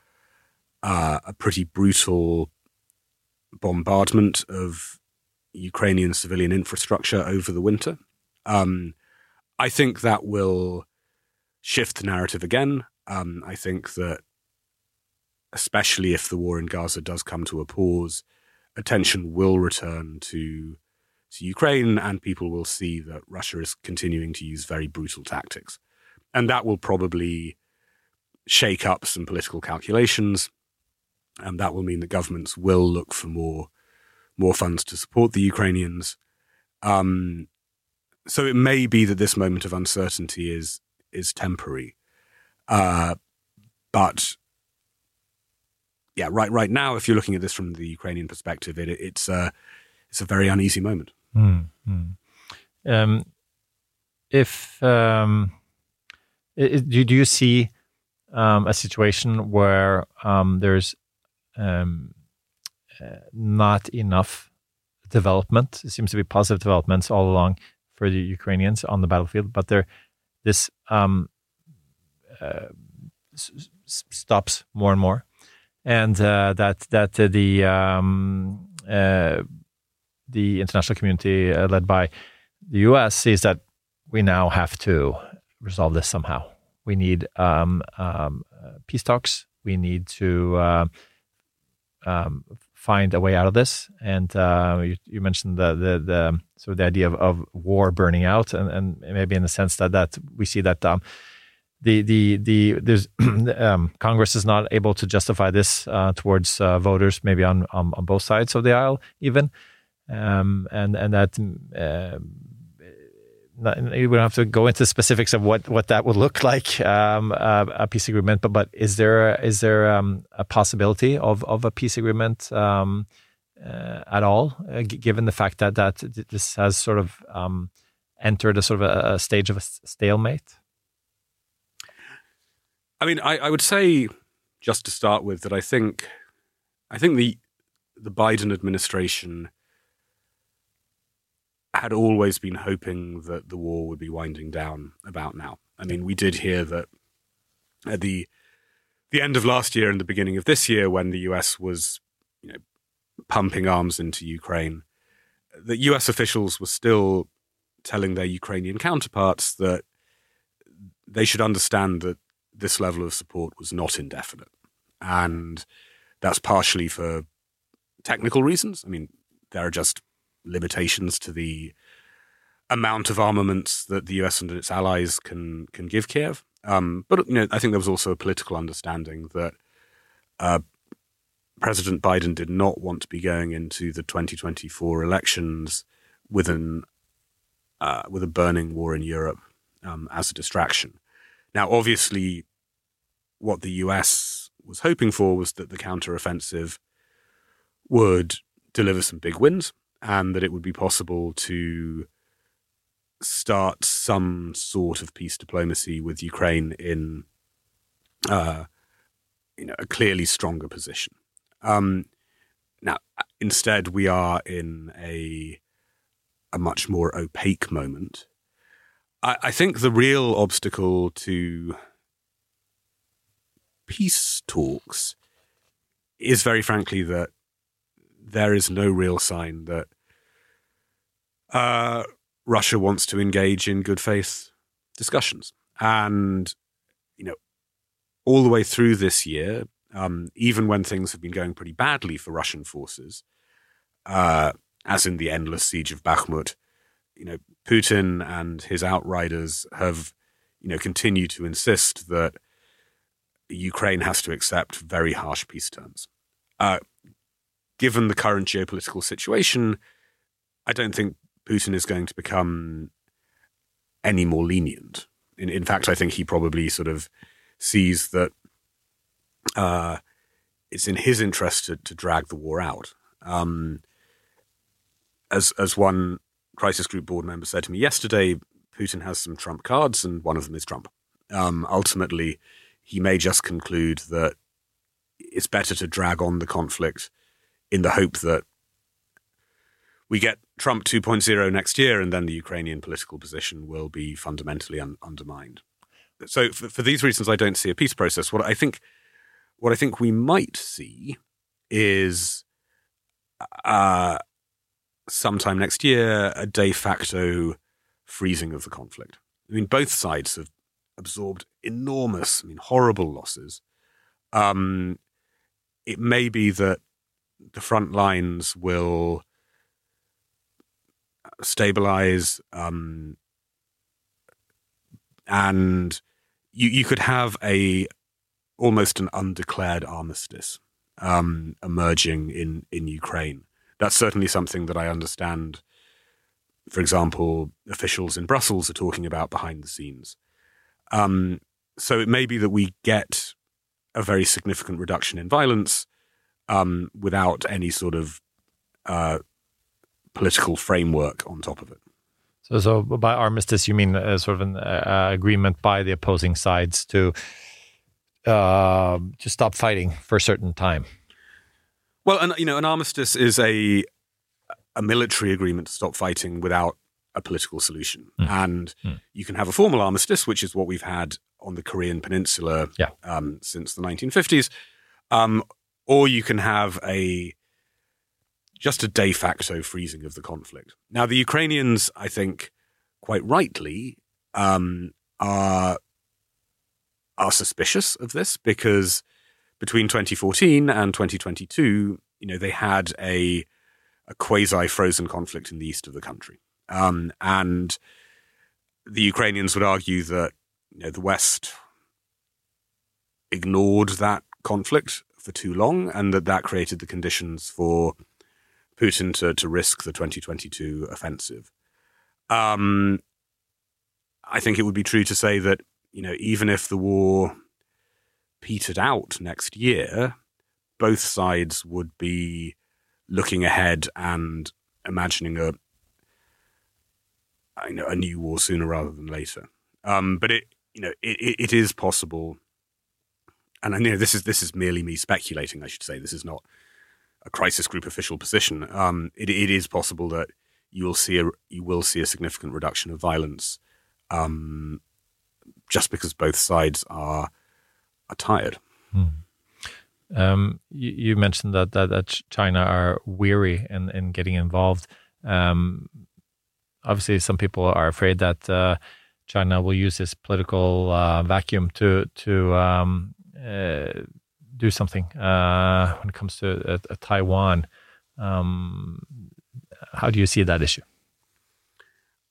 uh, a pretty brutal bombardment of Ukrainian civilian infrastructure over the winter, um, I think that will shift the narrative again. Um, I think that, especially if the war in Gaza does come to a pause, attention will return to to Ukraine, and people will see that Russia is continuing to use very brutal tactics, and that will probably shake up some political calculations, and that will mean that governments will look for more more funds to support the Ukrainians. Um, so it may be that this moment of uncertainty is is temporary. Uh, but yeah, right right now, if you're looking at this from the Ukrainian perspective, it, it's a it's a very uneasy moment. Mm. Um, if um, it, do you see um, a situation where um, there's um, not enough development? It seems to be positive developments all along for the Ukrainians on the battlefield, but there this um, uh, s- stops more and more, and uh, that that the um, uh, the international community uh, led by the U.S. sees that we now have to resolve this somehow. We need um, um, uh, peace talks. We need to uh, um, find a way out of this. And uh, you, you, mentioned the, the, the sort of the idea of, of war burning out, and, and, maybe in the sense that that we see that um, the the the there's um, Congress is not able to justify this uh, towards uh, voters, maybe on, on, on both sides of the aisle, even, um, and and that uh, we don't have to go into specifics of what, what that would look like, um, uh, a peace agreement. But but is there is there um, a possibility of of a peace agreement um, uh, at all, uh, given the fact that that this has sort of um, entered a sort of a, a, stage of a stalemate? I mean, I, I would say just to start with that I think I think the the Biden administration had always been hoping that the war would be winding down about now. I mean, we did hear that at the the end of last year and the beginning of this year, when the US was, you know, pumping arms into Ukraine, that US officials were still telling their Ukrainian counterparts that they should understand that this level of support was not indefinite. And that's partially for technical reasons. I mean, there are just limitations to the amount of armaments that the US and its allies can can give Kiev. Um, but you know, I think there was also a political understanding that uh, President Biden did not want to be going into the 2024 elections with an uh, with a burning war in Europe um, as a distraction. Now, obviously, what the US was hoping for was that the counteroffensive would deliver some big wins and that it would be possible to start some sort of peace diplomacy with Ukraine in uh, you know a clearly stronger position. Um, now, instead, we are in a a much more opaque moment. I, I think the real obstacle to peace talks is very frankly that there is no real sign that uh, Russia wants to engage in good faith discussions. And, you know, all the way through this year, um, even when things have been going pretty badly for Russian forces, uh, as in the endless siege of Bakhmut, you know, Putin and his outriders have, you know, continued to insist that Ukraine has to accept very harsh peace terms. Uh, given the current geopolitical situation, I don't think Putin is going to become any more lenient. In, in fact, I think he probably sort of sees that uh, it's in his interest to, to, drag the war out. Um, as as one crisis group board member said to me yesterday, Putin has some trump cards, and one of them is Trump. Um, ultimately, he may just conclude that it's better to drag on the conflict in the hope that we get Trump 2.0 next year, and then the Ukrainian political position will be fundamentally un- undermined. So, for, for, these reasons, I don't see a peace process. What I think, what I think we might see, is uh, sometime next year a de facto freezing of the conflict. I mean, both sides have absorbed enormous, I mean, horrible losses. Um, it may be that the front lines will stabilize um, and you you could have a almost an undeclared armistice um, emerging in in Ukraine. That's certainly something that I understand. For example, officials in Brussels are talking about behind the scenes. Um, so it may be that we get a very significant reduction in violence um, without any sort of uh, political framework on top of it. So, so by armistice, you mean uh, sort of an uh, agreement by the opposing sides to uh, to stop fighting for a certain time. Well, an, you know, an armistice is a a military agreement to stop fighting without a political solution, mm. and mm. you can have a formal armistice, which is what we've had on the Korean Peninsula yeah. um, since the 1950s, um, or you can have a just a de facto freezing of the conflict. Now, the Ukrainians, I think, quite rightly, um, are are suspicious of this because between 2014 and 2022, you know, they had a a quasi frozen conflict in the east of the country, um, and the Ukrainians would argue that you know the West ignored that conflict for too long, and that that created the conditions for Putin to, to risk the 2022 offensive. Um, I think it would be true to say that you know even if the war petered out next year, both sides would be looking ahead and imagining a you know a new war sooner rather than later. Um, but it you know it, it, it is possible, and I know this is this is merely me speculating. I should say this is not a crisis group official position. Um, it, it is possible that you will see a you will see a significant reduction of violence, um, just because both sides are are tired. Um, you, you mentioned that, that that China are weary in, in getting involved. Um, obviously, some people are afraid that uh, China will use this political uh, vacuum to to um, do something uh, when it comes to uh, Taiwan. Um, how do you see that issue?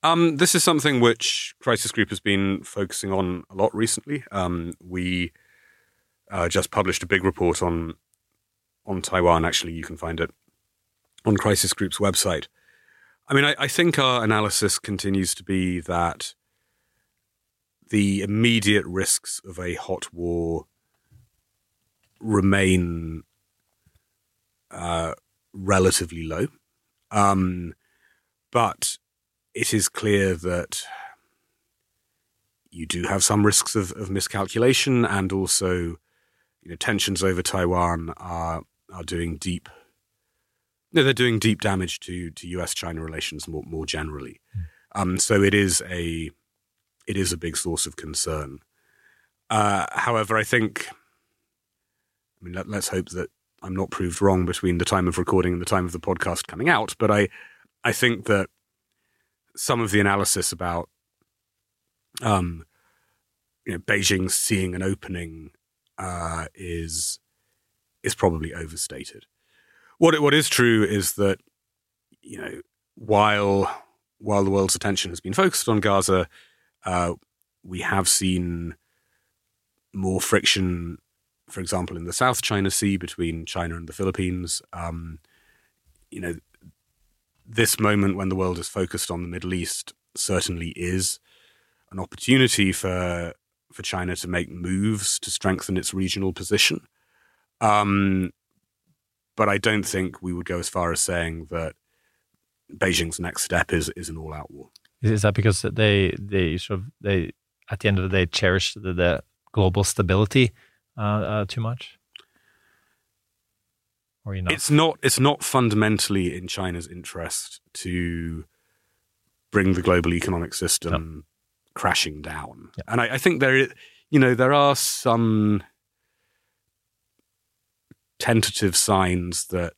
Um, this is something which Crisis Group has been focusing on a lot recently. Um, we uh, just published a big report on on Taiwan. Actually, you can find it on Crisis Group's website. I mean, I, I think our analysis continues to be that the immediate risks of a hot war remain uh, relatively low. Um, but it is clear that you do have some risks of, of miscalculation and also you know tensions over Taiwan are are doing deep no, they're doing deep damage to to US China relations more more generally. Um, so it is a it is a big source of concern. Uh, however, I think I mean let, let's hope that I'm not proved wrong between the time of recording and the time of the podcast coming out, but I I think that some of the analysis about um, you know Beijing seeing an opening uh, is is probably overstated. What what is true is that you know while while the world's attention has been focused on Gaza, uh, we have seen more friction, for example, in the South China Sea between China and the Philippines. Um, you know, this moment when the world is focused on the Middle East certainly is an opportunity for for China to make moves to strengthen its regional position. Um, but I don't think we would go as far as saying that Beijing's next step is is an all out war. Is that because they they sort of they at the end of the day cherish the, the global stability uh, uh, too much? Or you know, It's not it's not fundamentally in China's interest to bring the global economic system crashing down. And I, I think there you know, there are some tentative signs that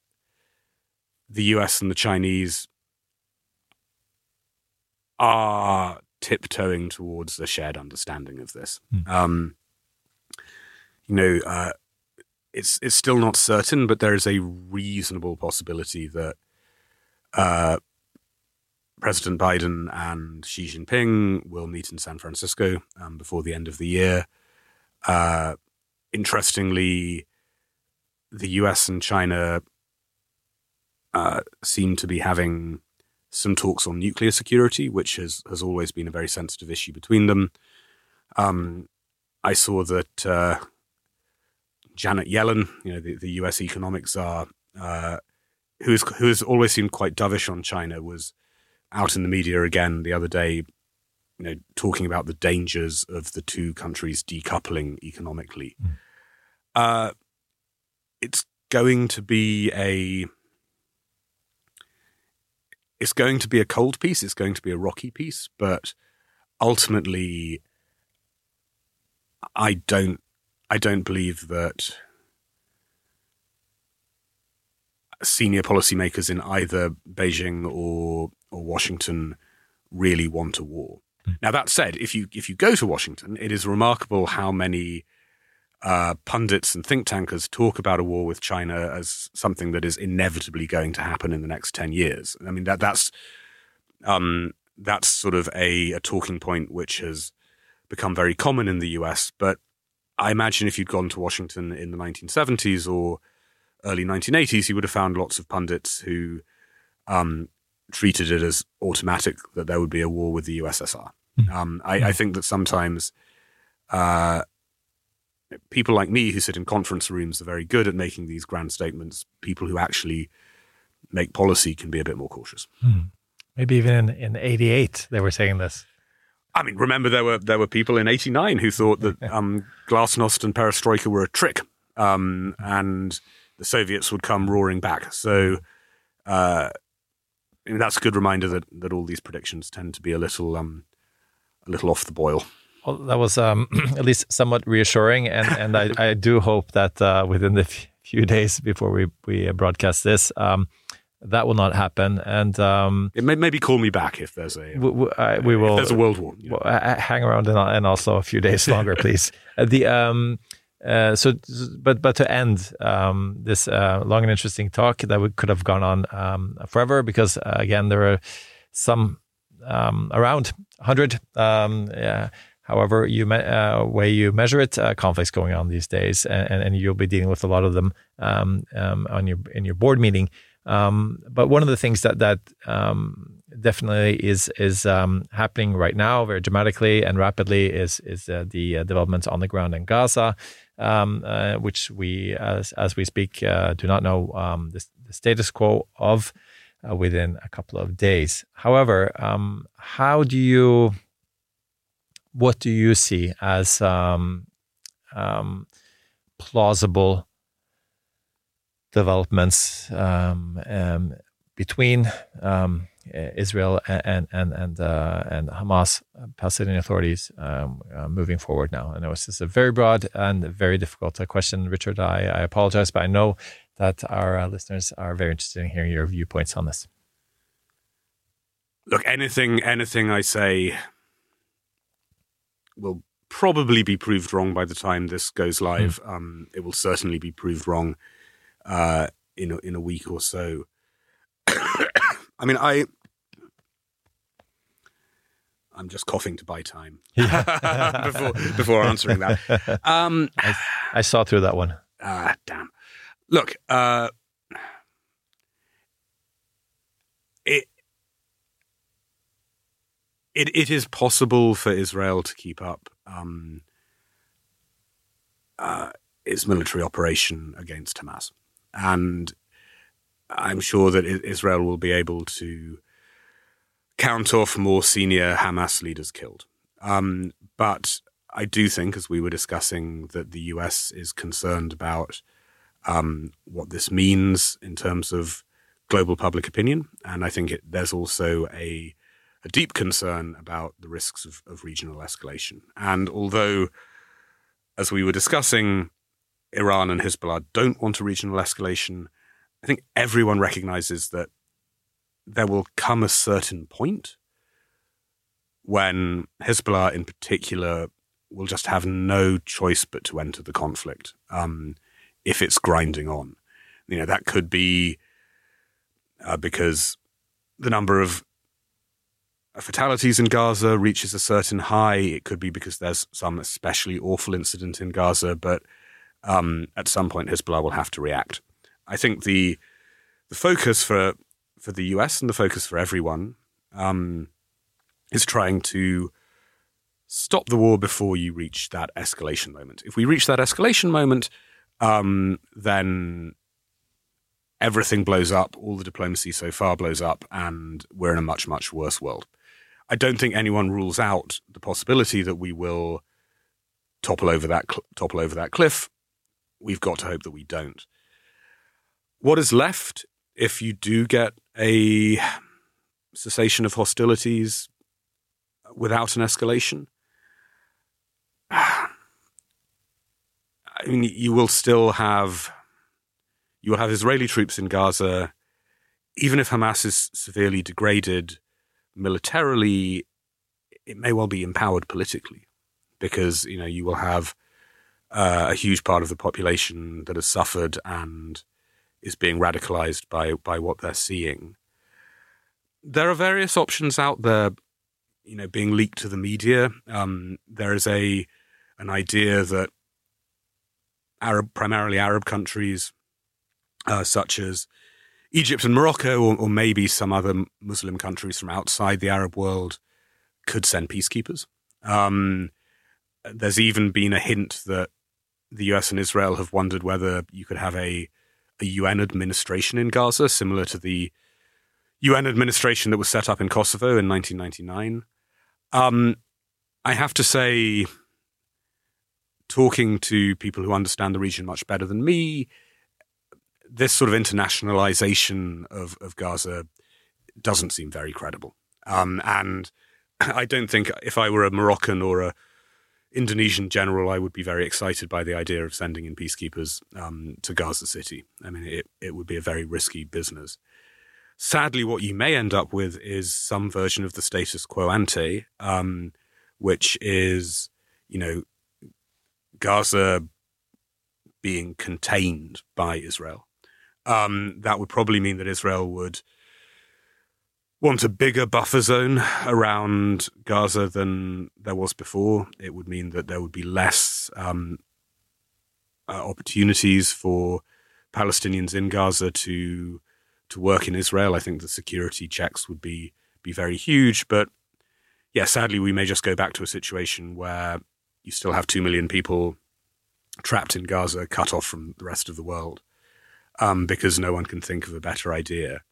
the US and the Chinese are tiptoeing towards a shared understanding of this. Um, you know, uh, it's it's still not certain, but there is a reasonable possibility that uh, President Biden and Xi Jinping will meet in San Francisco um, before the end of the year. Uh, interestingly, the US and China uh, seem to be having some talks on nuclear security, which has, has always been a very sensitive issue between them. Um, I saw that uh, Janet Yellen, you know, the, the US economic czar, uh, who's who has always seemed quite dovish on China, was out in the media again the other day, you know, talking about the dangers of the two countries decoupling economically. Uh, it's going to be a it's going to be a cold peace. It's going to be a rocky peace, but ultimately, I don't I don't believe that senior policymakers in either Beijing or or Washington really want a war. Now that said, if you if you go to Washington, it is remarkable how many uh, pundits and think tankers talk about a war with China as something that is inevitably going to happen in the next ten years. I mean that that's um, that's sort of a, a talking point which has become very common in the US. But I imagine if you'd gone to Washington in the 1970s or early 1980s, you would have found lots of pundits who um, treated it as automatic that there would be a war with the USSR. Um, I, I think that sometimes uh, people like me who sit in conference rooms are very good at making these grand statements. People who actually make policy can be a bit more cautious. Maybe even in, in 88, they were saying this. I mean, remember there were there were people in '89 who thought that um, Glasnost and Perestroika were a trick, um, and the Soviets would come roaring back. So uh, I mean, that's a good reminder that that all these predictions tend to be a little um, a little off the boil. Well, that was um, at least somewhat reassuring, and and I, I do hope that uh, within the f- few days before we we broadcast this, um, that will not happen. And um, It may, maybe call me back if there's a we, we, I, we will. there's a world war. you know. well, uh, hang around and, and also a few days longer, please. Uh, the um, uh, so, but but to end um, this uh, long and interesting talk that we could have gone on um, forever because uh, again there are some um, around hundred. Um, yeah, however you me- uh, way you measure it, uh, conflicts going on these days, and, and, and you'll be dealing with a lot of them um, um, on your in your board meeting. Um, but one of the things that that um, definitely is is um, happening right now, very dramatically and rapidly, is is uh, the uh, developments on the ground in Gaza, um, uh, which we as as we speak uh, do not know um, the, the status quo of uh, within a couple of days. However, um, how do you what do you see as plausible developments um, um, between um, Israel and and and uh, and Hamas Palestinian authorities um, uh, moving forward now? And know this is a very broad and very difficult uh, question, Richard. I, I apologize, but I know that our uh, listeners are very interested in hearing your viewpoints on this. Look, anything anything I say will probably be proved wrong by the time this goes live. Um, it will certainly be proved wrong uh, in a, in a week or so. I mean, I I'm just coughing to buy time before before answering that. Um, I, I saw through that one. Ah, damn. Look, uh, it, it it is possible for Israel to keep up um, uh, its military operation against Hamas, and I'm sure that Israel will be able to count off more senior Hamas leaders killed. Um, but I do think, as we were discussing, that the US is concerned about um, what this means in terms of global public opinion. And I think it, there's also a, a deep concern about the risks of, of regional escalation. And although, as we were discussing, Iran and Hezbollah don't want a regional escalation, I think everyone recognizes that there will come a certain point when Hezbollah, in particular, will just have no choice but to enter the conflict um, if it's grinding on. You know, that could be uh, because the number of fatalities in Gaza reaches a certain high. It could be because there's some especially awful incident in Gaza, but um, at some point Hezbollah will have to react. I think the the focus for for the US and the focus for everyone um, is trying to stop the war before you reach that escalation moment. If we reach that escalation moment, um, then everything blows up, all the diplomacy so far blows up, and we're in a much, much worse world. I don't think anyone rules out the possibility that we will topple over that cl- topple over that cliff. We've got to hope that we don't. What is left if you do get a cessation of hostilities without an escalation? I mean, you will still have you will have Israeli troops in Gaza, even if Hamas is severely degraded militarily, it may well be empowered politically, because you know you will have uh, a huge part of the population that has suffered and is being radicalized by by what they're seeing. There are various options out there, you know, being leaked to the media. Um, there is a an idea that Arab, primarily Arab countries, uh, such as Egypt and Morocco, or, or maybe some other Muslim countries from outside the Arab world, could send peacekeepers. Um, there's even been a hint that the US and Israel have wondered whether you could have a, a UN administration in Gaza, similar to the UN administration that was set up in Kosovo in 1999. Um, I have to say, talking to people who understand the region much better than me, this sort of internationalization of, of Gaza doesn't seem very credible. Um, and I don't think if I were a Moroccan or a Indonesian general, I would be very excited by the idea of sending in peacekeepers um, to Gaza City. I mean, it, it would be a very risky business. Sadly, what you may end up with is some version of the status quo ante, um, which is, you know, Gaza being contained by Israel. Um, that would probably mean that Israel would want a bigger buffer zone around Gaza than there was before. It would mean that there would be less um, uh, opportunities for Palestinians in Gaza to to work in Israel. I think the security checks would be be very huge, but yeah, sadly, we may just go back to a situation where you still have two million people trapped in Gaza, cut off from the rest of the world, um, because no one can think of a better idea.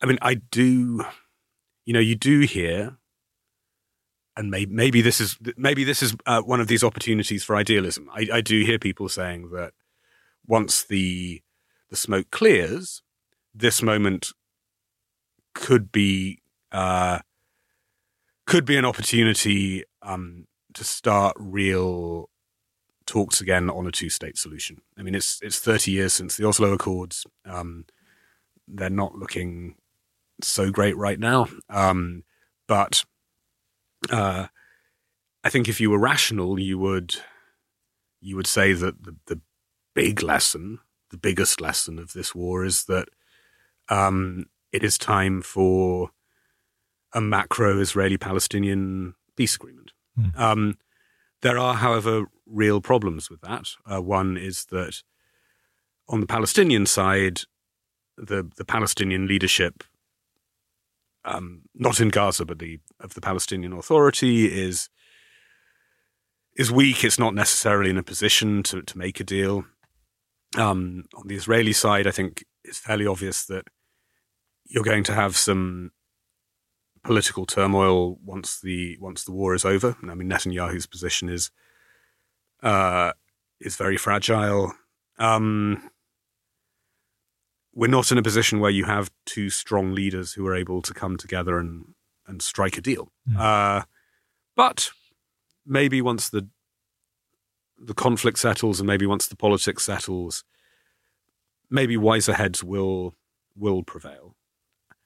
I mean, I do, you know, you do hear, and maybe, maybe this is maybe this is uh, one of these opportunities for idealism. I, I do hear people saying that once the the smoke clears, this moment could be uh, could be an opportunity um, to start real talks again on a two state solution. I mean, it's it's 30 years since the Oslo Accords. Um, they're not looking so great right now, um, but uh, I think if you were rational, you would you would say that the, the big lesson, the biggest lesson of this war, is that um, it is time for a macro Israeli Palestinian peace agreement. Mm. Um, there are, however, real problems with that. Uh, one is that on the Palestinian side, the the Palestinian leadership, um, not in Gaza, but the of the Palestinian Authority is is weak. It's not necessarily in a position to to make a deal. Um, on the Israeli side, I think it's fairly obvious that you're going to have some political turmoil once the once the war is over. I mean, Netanyahu's position is uh, is very fragile. Um, we're not in a position where you have two strong leaders who are able to come together and and strike a deal. Mm. Uh, but maybe once the the conflict settles, and maybe once the politics settles, maybe wiser heads will will prevail.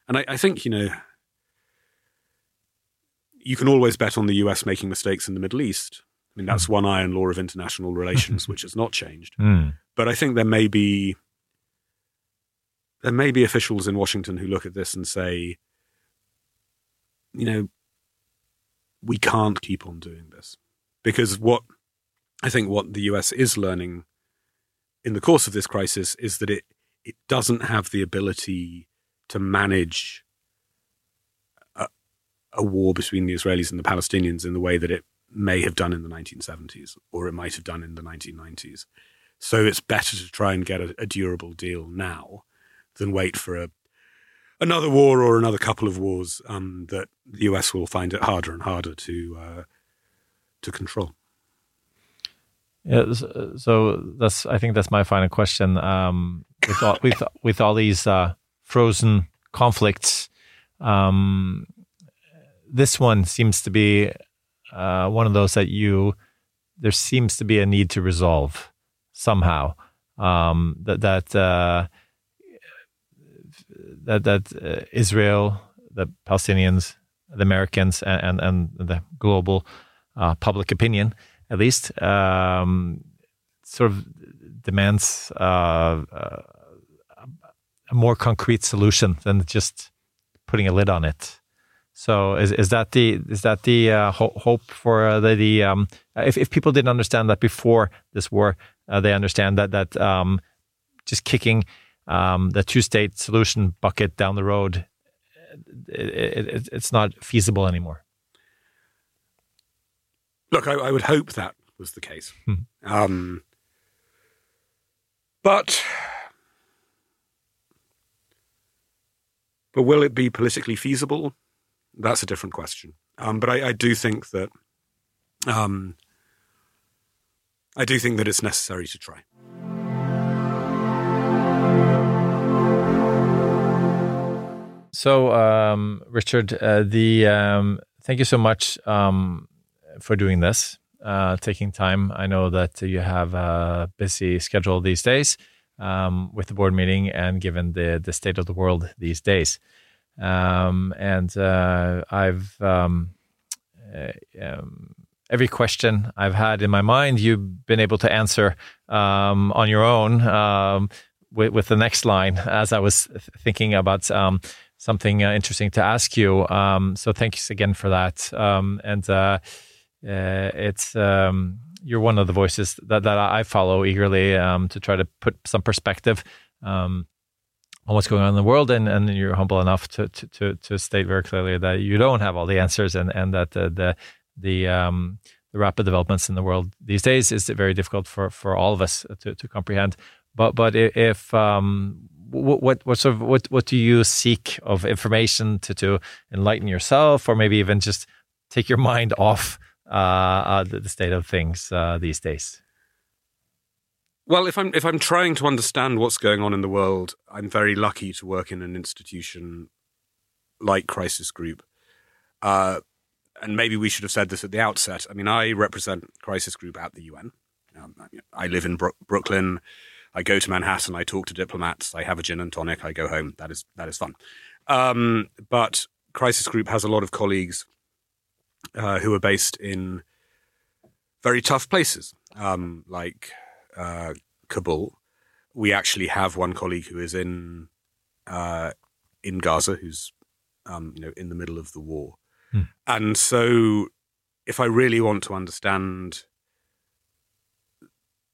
And I, I think you know you can always bet on the US making mistakes in the Middle East. I mean, that's mm. one iron law of international relations, which has not changed. Mm. But I think there may be there may be officials in Washington who look at this and say, you know, we can't keep on doing this because what I think what the US is learning in the course of this crisis is that it it doesn't have the ability to manage a, a war between the Israelis and the Palestinians in the way that it may have done in the 1970s or it might have done in the 1990s. So it's better to try and get a, a durable deal now than wait for a another war or another couple of wars um, that the US will find it harder and harder to uh, to control. Yeah, so that's I think that's my final question. Um, with all with with all these uh, frozen conflicts, um, this one seems to be uh, one of those that you there seems to be a need to resolve somehow. Um, that that uh, that that uh, Israel, the Palestinians, the Americans, and and, and the global uh, public opinion, at least, um, sort of demands uh, uh, a more concrete solution than just putting a lid on it. So is is that the is that the uh, ho hope for uh, the, the um, if if people didn't understand that before this war, uh, they understand that that um, just kicking um, the two state solution bucket down the road, it, it, it's not feasible anymore. Look, I, I would hope that was the case. Hmm. Um, but but will it be politically feasible? That's a different question. Um, but I, I do think that um, I do think that it's necessary to try. So, um, Richard, uh, the um, thank you so much um, for doing this, uh, taking time. I know that you have a busy schedule these days um, with the board meeting, and given the the state of the world these days, um, and uh, I've um, uh, every question I've had in my mind, you've been able to answer on your own with, with the next line as I was thinking about um, something uh, interesting to ask you. Um, so thanks again for that. Um, and uh, uh, it's um, you're one of the voices that, that I follow eagerly um, to try to put some perspective um, on what's going on in the world. And, and you're humble enough to, to, to, to state very clearly that you don't have all the answers and, and that the, the, the, um, the rapid developments in the world these days is very difficult for, for all of us to, to comprehend. But but if um, what, what what sort of what what do you seek of information to to enlighten yourself, or maybe even just take your mind off uh, uh, the, the, state of things uh, these days? Well, if I'm if I'm trying to understand what's going on in the world, I'm very lucky to work in an institution like Crisis Group. Uh, and maybe we should have said this at the outset. I mean, I represent Crisis Group at the UN. Um, I live in Bro- Brooklyn. I go to Manhattan, I talk to diplomats, I have a gin and tonic, I go home. That is that is fun. Um, but Crisis Group has a lot of colleagues uh, who are based in very tough places, um, like uh, Kabul. We actually have one colleague who is in uh, in Gaza, who's um, you know in the middle of the war, Hmm. and so if I really want to understand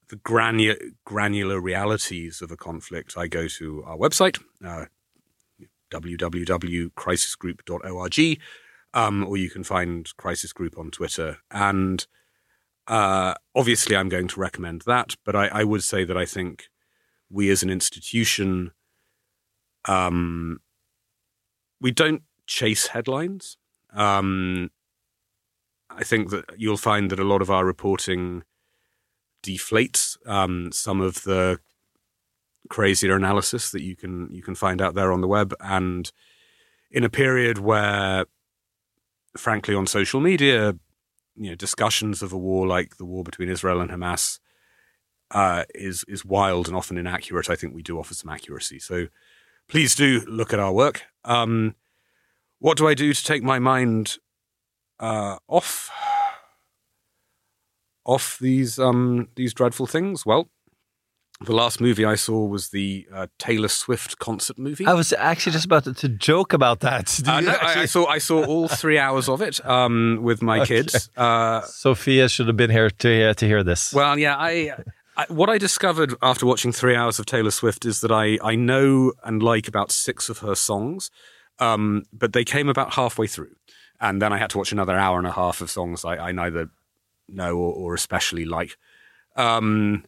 the granular, granular realities of a conflict, I go to our website, uh, www.crisisgroup.org, um, or you can find Crisis Group on Twitter. And uh, obviously, I'm going to recommend that, but I, I, would say that I think we as an institution, um, we don't chase headlines. Um, I think that you'll find that a lot of our reporting deflates um, some of the crazier analysis that you can you can find out there on the web. And in a period where, frankly, on social media, you know, discussions of a war like the war between Israel and Hamas uh, is is wild and often inaccurate. I think we do offer some accuracy. So please do look at our work. Um, what do I do to take my mind uh, off off these um, these dreadful things? Well, the last movie I saw was the uh, Taylor Swift concert movie. I was actually just about to, joke about that. Uh, no, I, I, saw I saw all three hours of it um, with my okay. kids. Uh, Sophia should have been here to hear to hear this. Well, yeah, I, I, what I discovered after watching three hours of Taylor Swift is that I I know and like about six of her songs, um, but they came about halfway through, and then I had to watch another hour and a half of songs I, I neither know or, or especially like. Um,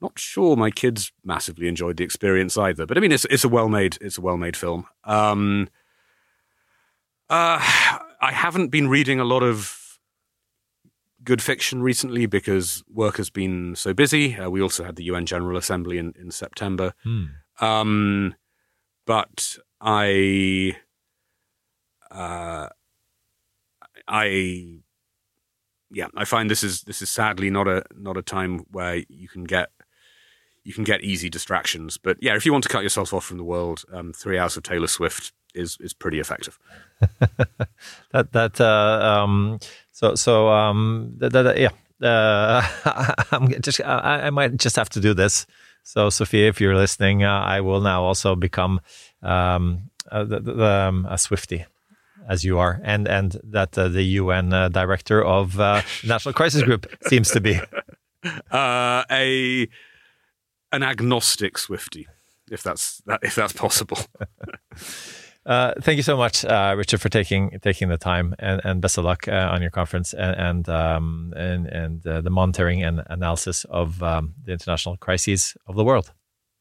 not sure my kids massively enjoyed the experience either, but I mean, it's it's a well made it's a well made film. Um, uh, I haven't been reading a lot of good fiction recently because work has been so busy. Uh, we also had the UN General Assembly in in September, Hmm. um, but I uh, I yeah, I find this is this is sadly not a not a time where you can get you can get easy distractions. But yeah, if you want to cut yourself off from the world, um, three hours of Taylor Swift is is pretty effective. that that uh, um, so so um, that, that, yeah. Uh, I'm just I, I, might just have to do this. So Sophia, if you're listening, uh, I will now also become um, uh, the, the, um, a Swifty as you are, and and that uh, the UN uh, director of uh, National Crisis Group seems to be uh, a an agnostic Swifty, if that's that, if that's possible. Uh, thank you so much, uh, Richard, for taking taking the time, and, and best of luck on your conference and and um, and, and the monitoring and analysis of um, the international crises of the world.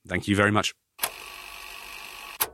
Thank you very much.